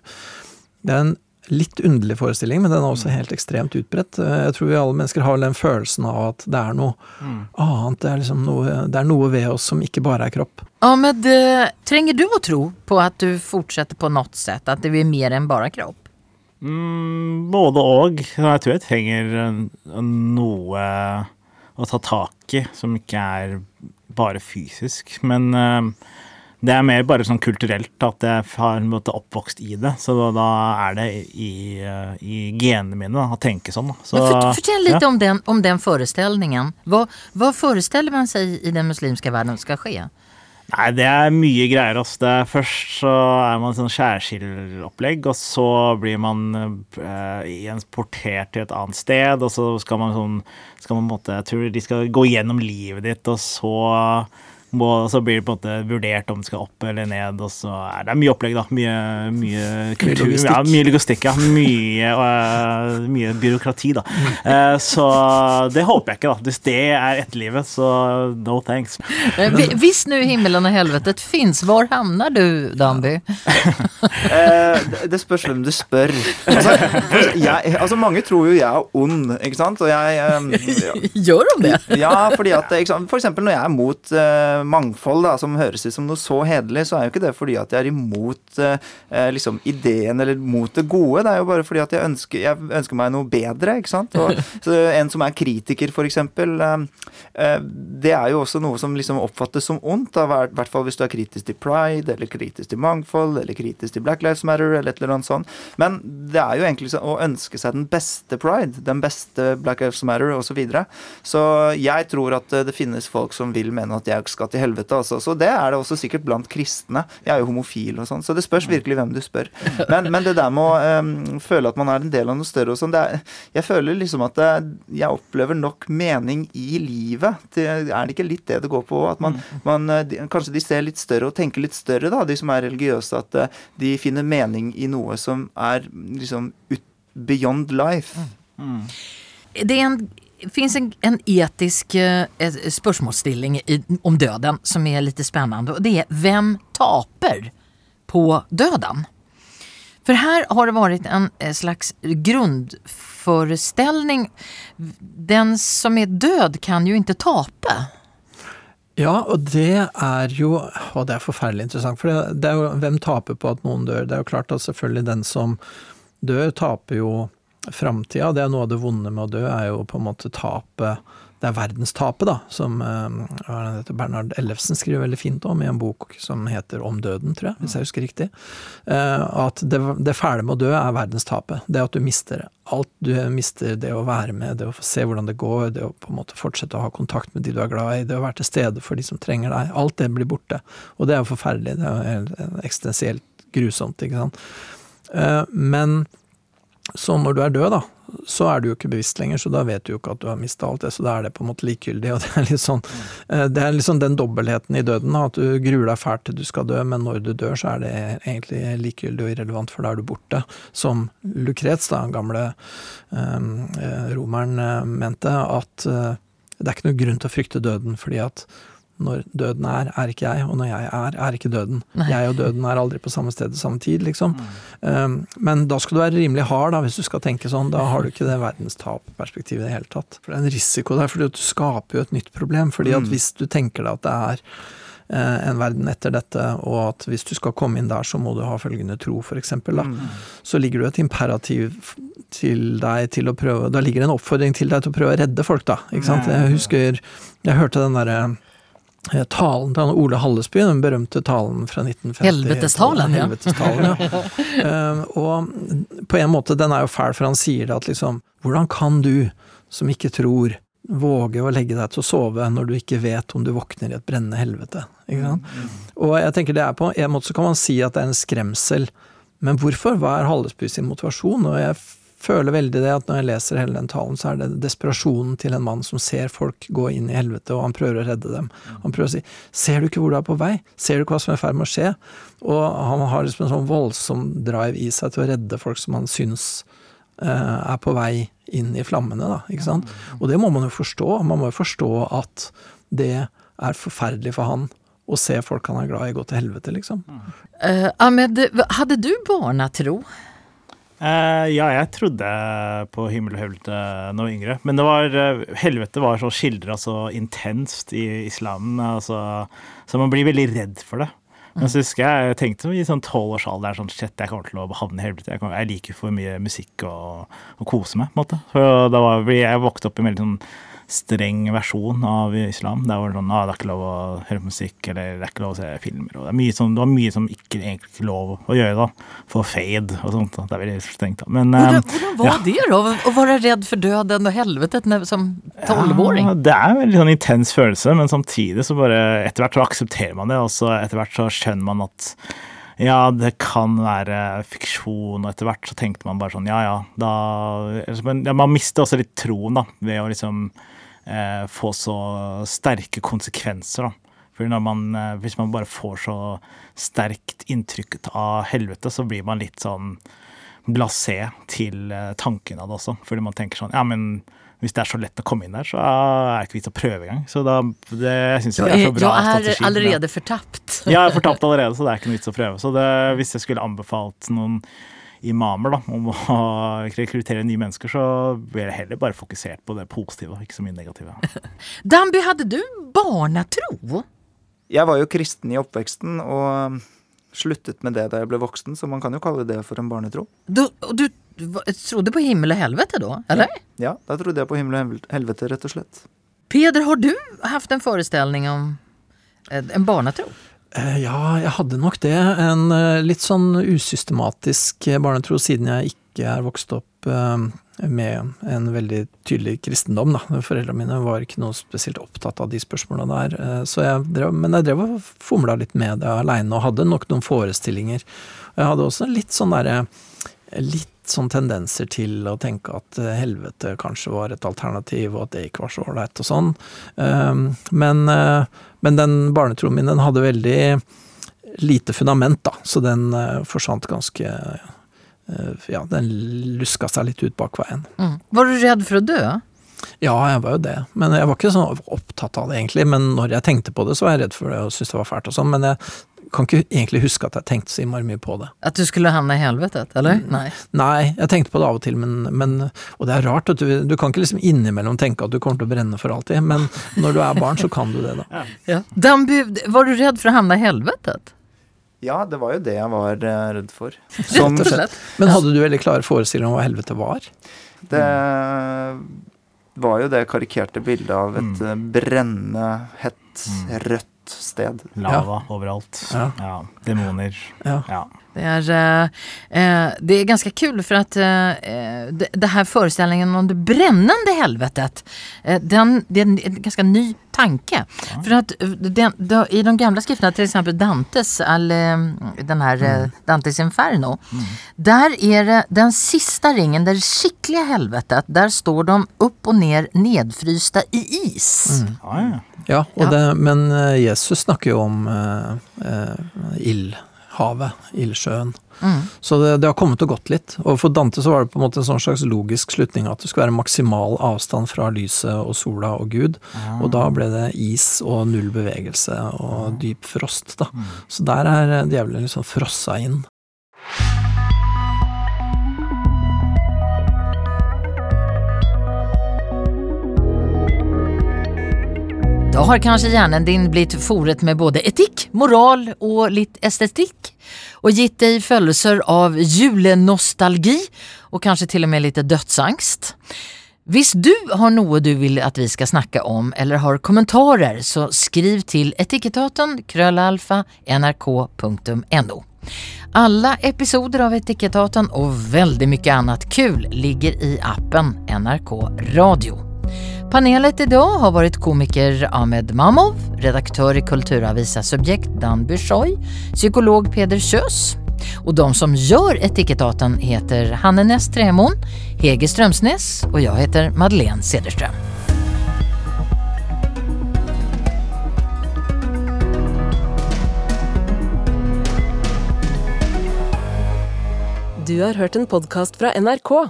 Det er en litt underlig forestilling, men den er også helt ekstremt utbredt. Eh, Jeg tror vi alle mennesker har den følelsen av at det er noe annet. Det er, liksom noe, det er noe ved oss som ikke bare er kropp. Ahmed, trenger tränger du å tro på at du fortsetter på noe sett, at det blir mer enn bare kropp? Mm, både og. Jeg tror jeg trenger eh, noe å ta tak i som ikke er bare fysisk. Men eh, det er mer bare sånn kulturelt at jeg har en måte oppvokst i det. Så da, er det i, eh, i genene mine da, å tenke sånn. Så, fortell litt ja. om, den, om den forestillingen. Hva, hva forestiller man seg i den muslimske verden skal ske? Nei, det er mye greier. Altså. Det er, først så er man sånn skjærsildeopplegg, og så blir man eh, portert til et annet sted, og så skal man sånn skal man på måte, Jeg tror de skal gå gjennom livet ditt, og så må, så blir det på en måte vurdert om det skal opp eller ned, og så er det mye opplegg, da. Mye, mye kultur. logistikk. Ja, mye logistikk, ja. Mye, uh, mye byråkrati, da. Uh, så det håper jeg ikke, da. Hvis det er etterlivet, så no thanks. Eh, Hvis nu himmelen og helvetet fins, hvor havner du, Danby? <laughs> uh, det- spørs hvem du spør. Altså, jeg, altså, mange tror jo jeg er ond, ikke sant? Og jeg eh, <laughs> Gjør de det? Ja, fordi at ikke sant? For eksempel når jeg er mot eh, mangfold, da, som høres ut som noe så hederlig, så er jo ikke det fordi at jeg er imot eh, eh, liksom ideen eller mot det gode. Det er jo bare fordi at jeg ønsker, jeg ønsker meg noe bedre, ikke sant. Og, <laughs> så en som er kritiker, eh, eh, det er jo også noe som liksom oppfattes som ondt. I hvert fall hvis du er kritisk til pride, eller kritisk til mangfold, eller kritisk til Black Lives Matter, eller et eller annet sånt. Men det er jo egentlig å ønske seg den beste pride, den beste Black Lives Matter, osv. Så, videre. så jeg tror at eh, det finnes folk som vil mene at jeg skal til helvete, altså. Så det er det også sikkert blant kristne. Jeg er jo homofil og sånn, så det spørs virkelig hvem du spør. Men, men det der med å um, føle at man er en del av noe større og sånn, det er, jeg føler liksom at det, jeg opplever nok mening i livet. Det, er det ikke litt det det går på? At man, man eh, de, kanskje de ser litt større og tenker litt større, da, de som er religiøse. At eh, de finner mening i noe som er liksom ut, beyond life. Det er en, finns en, en etisk eh, spørsmålsstilling om døden som er litt spennende, og det er hvem taper på døden? For her har det vært en eh, slags grunnforestilling. Den som er død kan jo ikke tape. Ja, og det er jo Og det er forferdelig interessant. For det, det er jo hvem taper på at noen dør? Det er jo klart at selvfølgelig den som dør, taper jo framtida. Det er noe av det vonde med å dø, er jo på en måte tapet Det er verdenstapet, da, som eh, er Bernhard Ellefsen skriver veldig fint om i en bok som heter Om døden, tror jeg, hvis jeg husker riktig. Eh, At det, det fæle med å dø er verdenstapet. Det at du mister alt. Du mister det å være med, det å se hvordan det går, det å på en måte fortsette å ha kontakt med de du er glad i, det å være til stede for de som trenger deg. Alt det blir borte. Og det er jo forferdelig. Det er jo helt eksistensielt grusomt, ikke sant. Eh, Men så når du er død, da, så er du jo ikke bevisst lenger, så da vet du jo ikke at du har mista alt det, så da er det på en måte likegyldig. <laughs> Og det er litt sånn eh, Det er liksom den dobbeltheten i døden, at du gruer deg fælt til du skal dø, men når du dør, så er det egentlig likegyldig og irrelevant, for da er du borte. Som Lucrets, da, den gamle eh, romeren, eh, mente, at eh, det er ikke noe grunn til å frykte døden, fordi at når døden er, er ikke jeg, og når jeg er, er ikke døden. Nei. Jeg og døden er aldri på samme sted til samme tid, liksom. Um, men da skal du være rimelig hard, da, hvis du skal tenke sånn. Da har du ikke det verdenstapperspektivet i det hele tatt. For det er en risiko der, fordi du skaper jo et nytt problem. fordi at hvis du tenker deg at det er eh, en verden etter dette, og at hvis du skal komme inn der, så må du ha følgende tro, for eksempel, da. Så ligger det et imperativ til deg til å prøve Da ligger det en oppfordring til deg til å prøve å redde folk, da. Ikke sant? Jeg husker Jeg hørte den derre Talen til han Ole Hallesby, den berømte talen fra 1950. Helvetestalen, ja. Helvetestalen, ja. <laughs> Eh, og på en måte, den er jo fæl, for han sier det at liksom Hvordan kan du, som ikke tror, våge å legge deg til å sove når du ikke vet om du våkner i et brennende helvete? Ikke sant? Og jeg tenker det er på en måte så kan man si at det er en skremsel, men hvorfor? Hva er Hallesby sin motivasjon? Og jeg føler veldig det at når jeg leser hele den talen, så er det desperasjonen til en mann som ser folk gå inn i helvete, og han prøver å redde dem. Han prøver å si 'Ser du ikke hvor du er på vei? Ser du ikke hva som er i ferd med å skje?' Og han har liksom en sånn voldsom drive i seg til å redde folk som han syns eh, er på vei inn i flammene, da. Ikke sant? Og det må man jo forstå. Man må jo forstå at det er forferdelig for han å se folk han er glad i gå til helvete, liksom. Uh, Ahmed, hadde du barnatro? Eh, ja, jeg trodde på himmel og helvete da jeg var yngre. Men det var, uh, helvete var så skildra så intenst i islamen, altså, så man blir veldig redd for det. Men så husker jeg jeg tenkte i sånn tolvårsalder sånn shit, jeg kommer til å havne i helvete. Jeg, kommer, jeg liker for mye musikk og, og kose meg, på en måte. For da var, jeg vokste opp i en veldig sånn streng versjon av islam. Der var det sånn ah, det er ikke lov å høre musikk, eller det er ikke lov å se filmer. Og det, er som, det var mye som ikke egentlig ikke lov å gjøre, da. For fade og sånt. Da. Det er veldig strengt, da. Men Hvordan, eh, hvordan var ja. det da? Å være redd for døden og helvetet som tolvåring? Ja, det er en veldig sånn intens følelse, men samtidig så bare Etter hvert så aksepterer man det, og så etter hvert så skjønner man at ja, det kan være fiksjon, og etter hvert så tenkte man bare sånn ja ja, da men, Man mister også litt troen, da, ved å liksom få så sterke konsekvenser, da. Fordi man, eh, hvis man bare får så sterkt inntrykk av helvete, så blir man litt sånn blasé til eh, tanken av det også. Fordi man tenker sånn Ja, men hvis det er så lett å komme inn der, så er det ikke vits å prøve engang. Så da, det syns jeg er så bra strategi. Du er allerede fortapt. Ja, jeg er fortapt allerede, så det er ikke noe vits å prøve. Så det, hvis jeg skulle anbefalt noen imamer da, om å <laughs> rekruttere nye mennesker, så blir jeg heller bare fokusert på det positive, ikke så mye negative. <laughs> Damby, hadde du barnetro? Jeg var jo kristen i oppveksten og sluttet med det da jeg ble voksen, så man kan jo kalle det for en barnetro. Du, du trodde på himmel og helvete da, eller? Ja, da trodde jeg på himmel og helvete, rett og slett. Peder, har du hatt en forestilling om en barnetro? Eh, ja, jeg hadde nok det. En eh, litt sånn usystematisk barnetro, siden jeg ikke er vokst opp eh, med en veldig tydelig kristendom. Da. Foreldrene mine var ikke noe spesielt opptatt av de spørsmålene der. Så jeg drev, men jeg drev og fomla litt med det aleine og hadde nok noen forestillinger. Jeg hadde også litt sånn derre Litt sånn tendenser til å tenke at helvete kanskje var et alternativ, og at det ikke var så ålreit og sånn. Men, men den barnetroen min, den hadde veldig lite fundament, da, så den forsvant ganske ja, den luska seg litt ut bak veien. Mm. Var du redd for å dø? Ja, jeg var jo det. Men jeg var ikke sånn opptatt av det, egentlig. Men når jeg tenkte på det, så var jeg redd for det og syntes det var fælt og sånn. Men jeg kan ikke egentlig huske at jeg tenkte så innmari mye på det. At du skulle havne i helvetet, eller? Nei. Nei, jeg tenkte på det av og til, men, men Og det er rart at du, du kan ikke liksom innimellom tenke at du kommer til å brenne for alltid, men når du er barn, så kan du det, da. Ja. Damby, var du redd for å havne i helvetet? Ja, det var jo det jeg var redd for. <laughs> Som, men hadde du veldig klare forestillinger om hva helvete var? Det var jo det karikerte bildet av et mm. brennende, hett, rødt sted. Lava ja. overalt. Ja. ja. Demoner. Ja. Det är, eh, det är ganska kul för att eh, det, det, här föreställningen om det brännande helvetet, eh, den, det är en, ganske ganska ny tanke. Ja. För att den, då, i de gamla skrifterna, till exempel Dantes, all, den här mm. Dantes Inferno, mm. där är det den sista ringen, det skickliga helvetet, där står de upp och ner nedfrysta i is. Mm. Ja, ja. ja det, men Jesus snakker jo om ild havet, ildsjøen. Mm. Så det, det, har kommet og gått litt. Og for Dante så var det på en måte en sånn slags logisk slutning at det skulle være maksimal avstand fra lyset og sola og Gud. Mm. Og da ble det is og null bevegelse og dyp frost, da. Mm. Så der er djevelen liksom frossa inn. Da har kanskje hjernen din blitt foret med både etikk, moral og litt estetikk, og gitt deg følelser av julenostalgi, og kanskje til og med litt dødsangst. Hvis du har noe du vil at vi skal snakke om, eller har kommentarer, så skriv til etikettaten krøllalfa nrk.no. Alle episoder av Etikettaten og veldig mye annet kul ligger i appen NRK Radio. Panelet idag har varit komiker Ahmed Mamov, redaktör i Kulturavisa Subjekt Dan Bushoy, psykolog Peder Kjös och de som gör Etikettaten heter Hanne Näss Trämon, Hege Strömsnäs och jag heter Madeleine Cederström. Du har hørt en podkast fra NRK.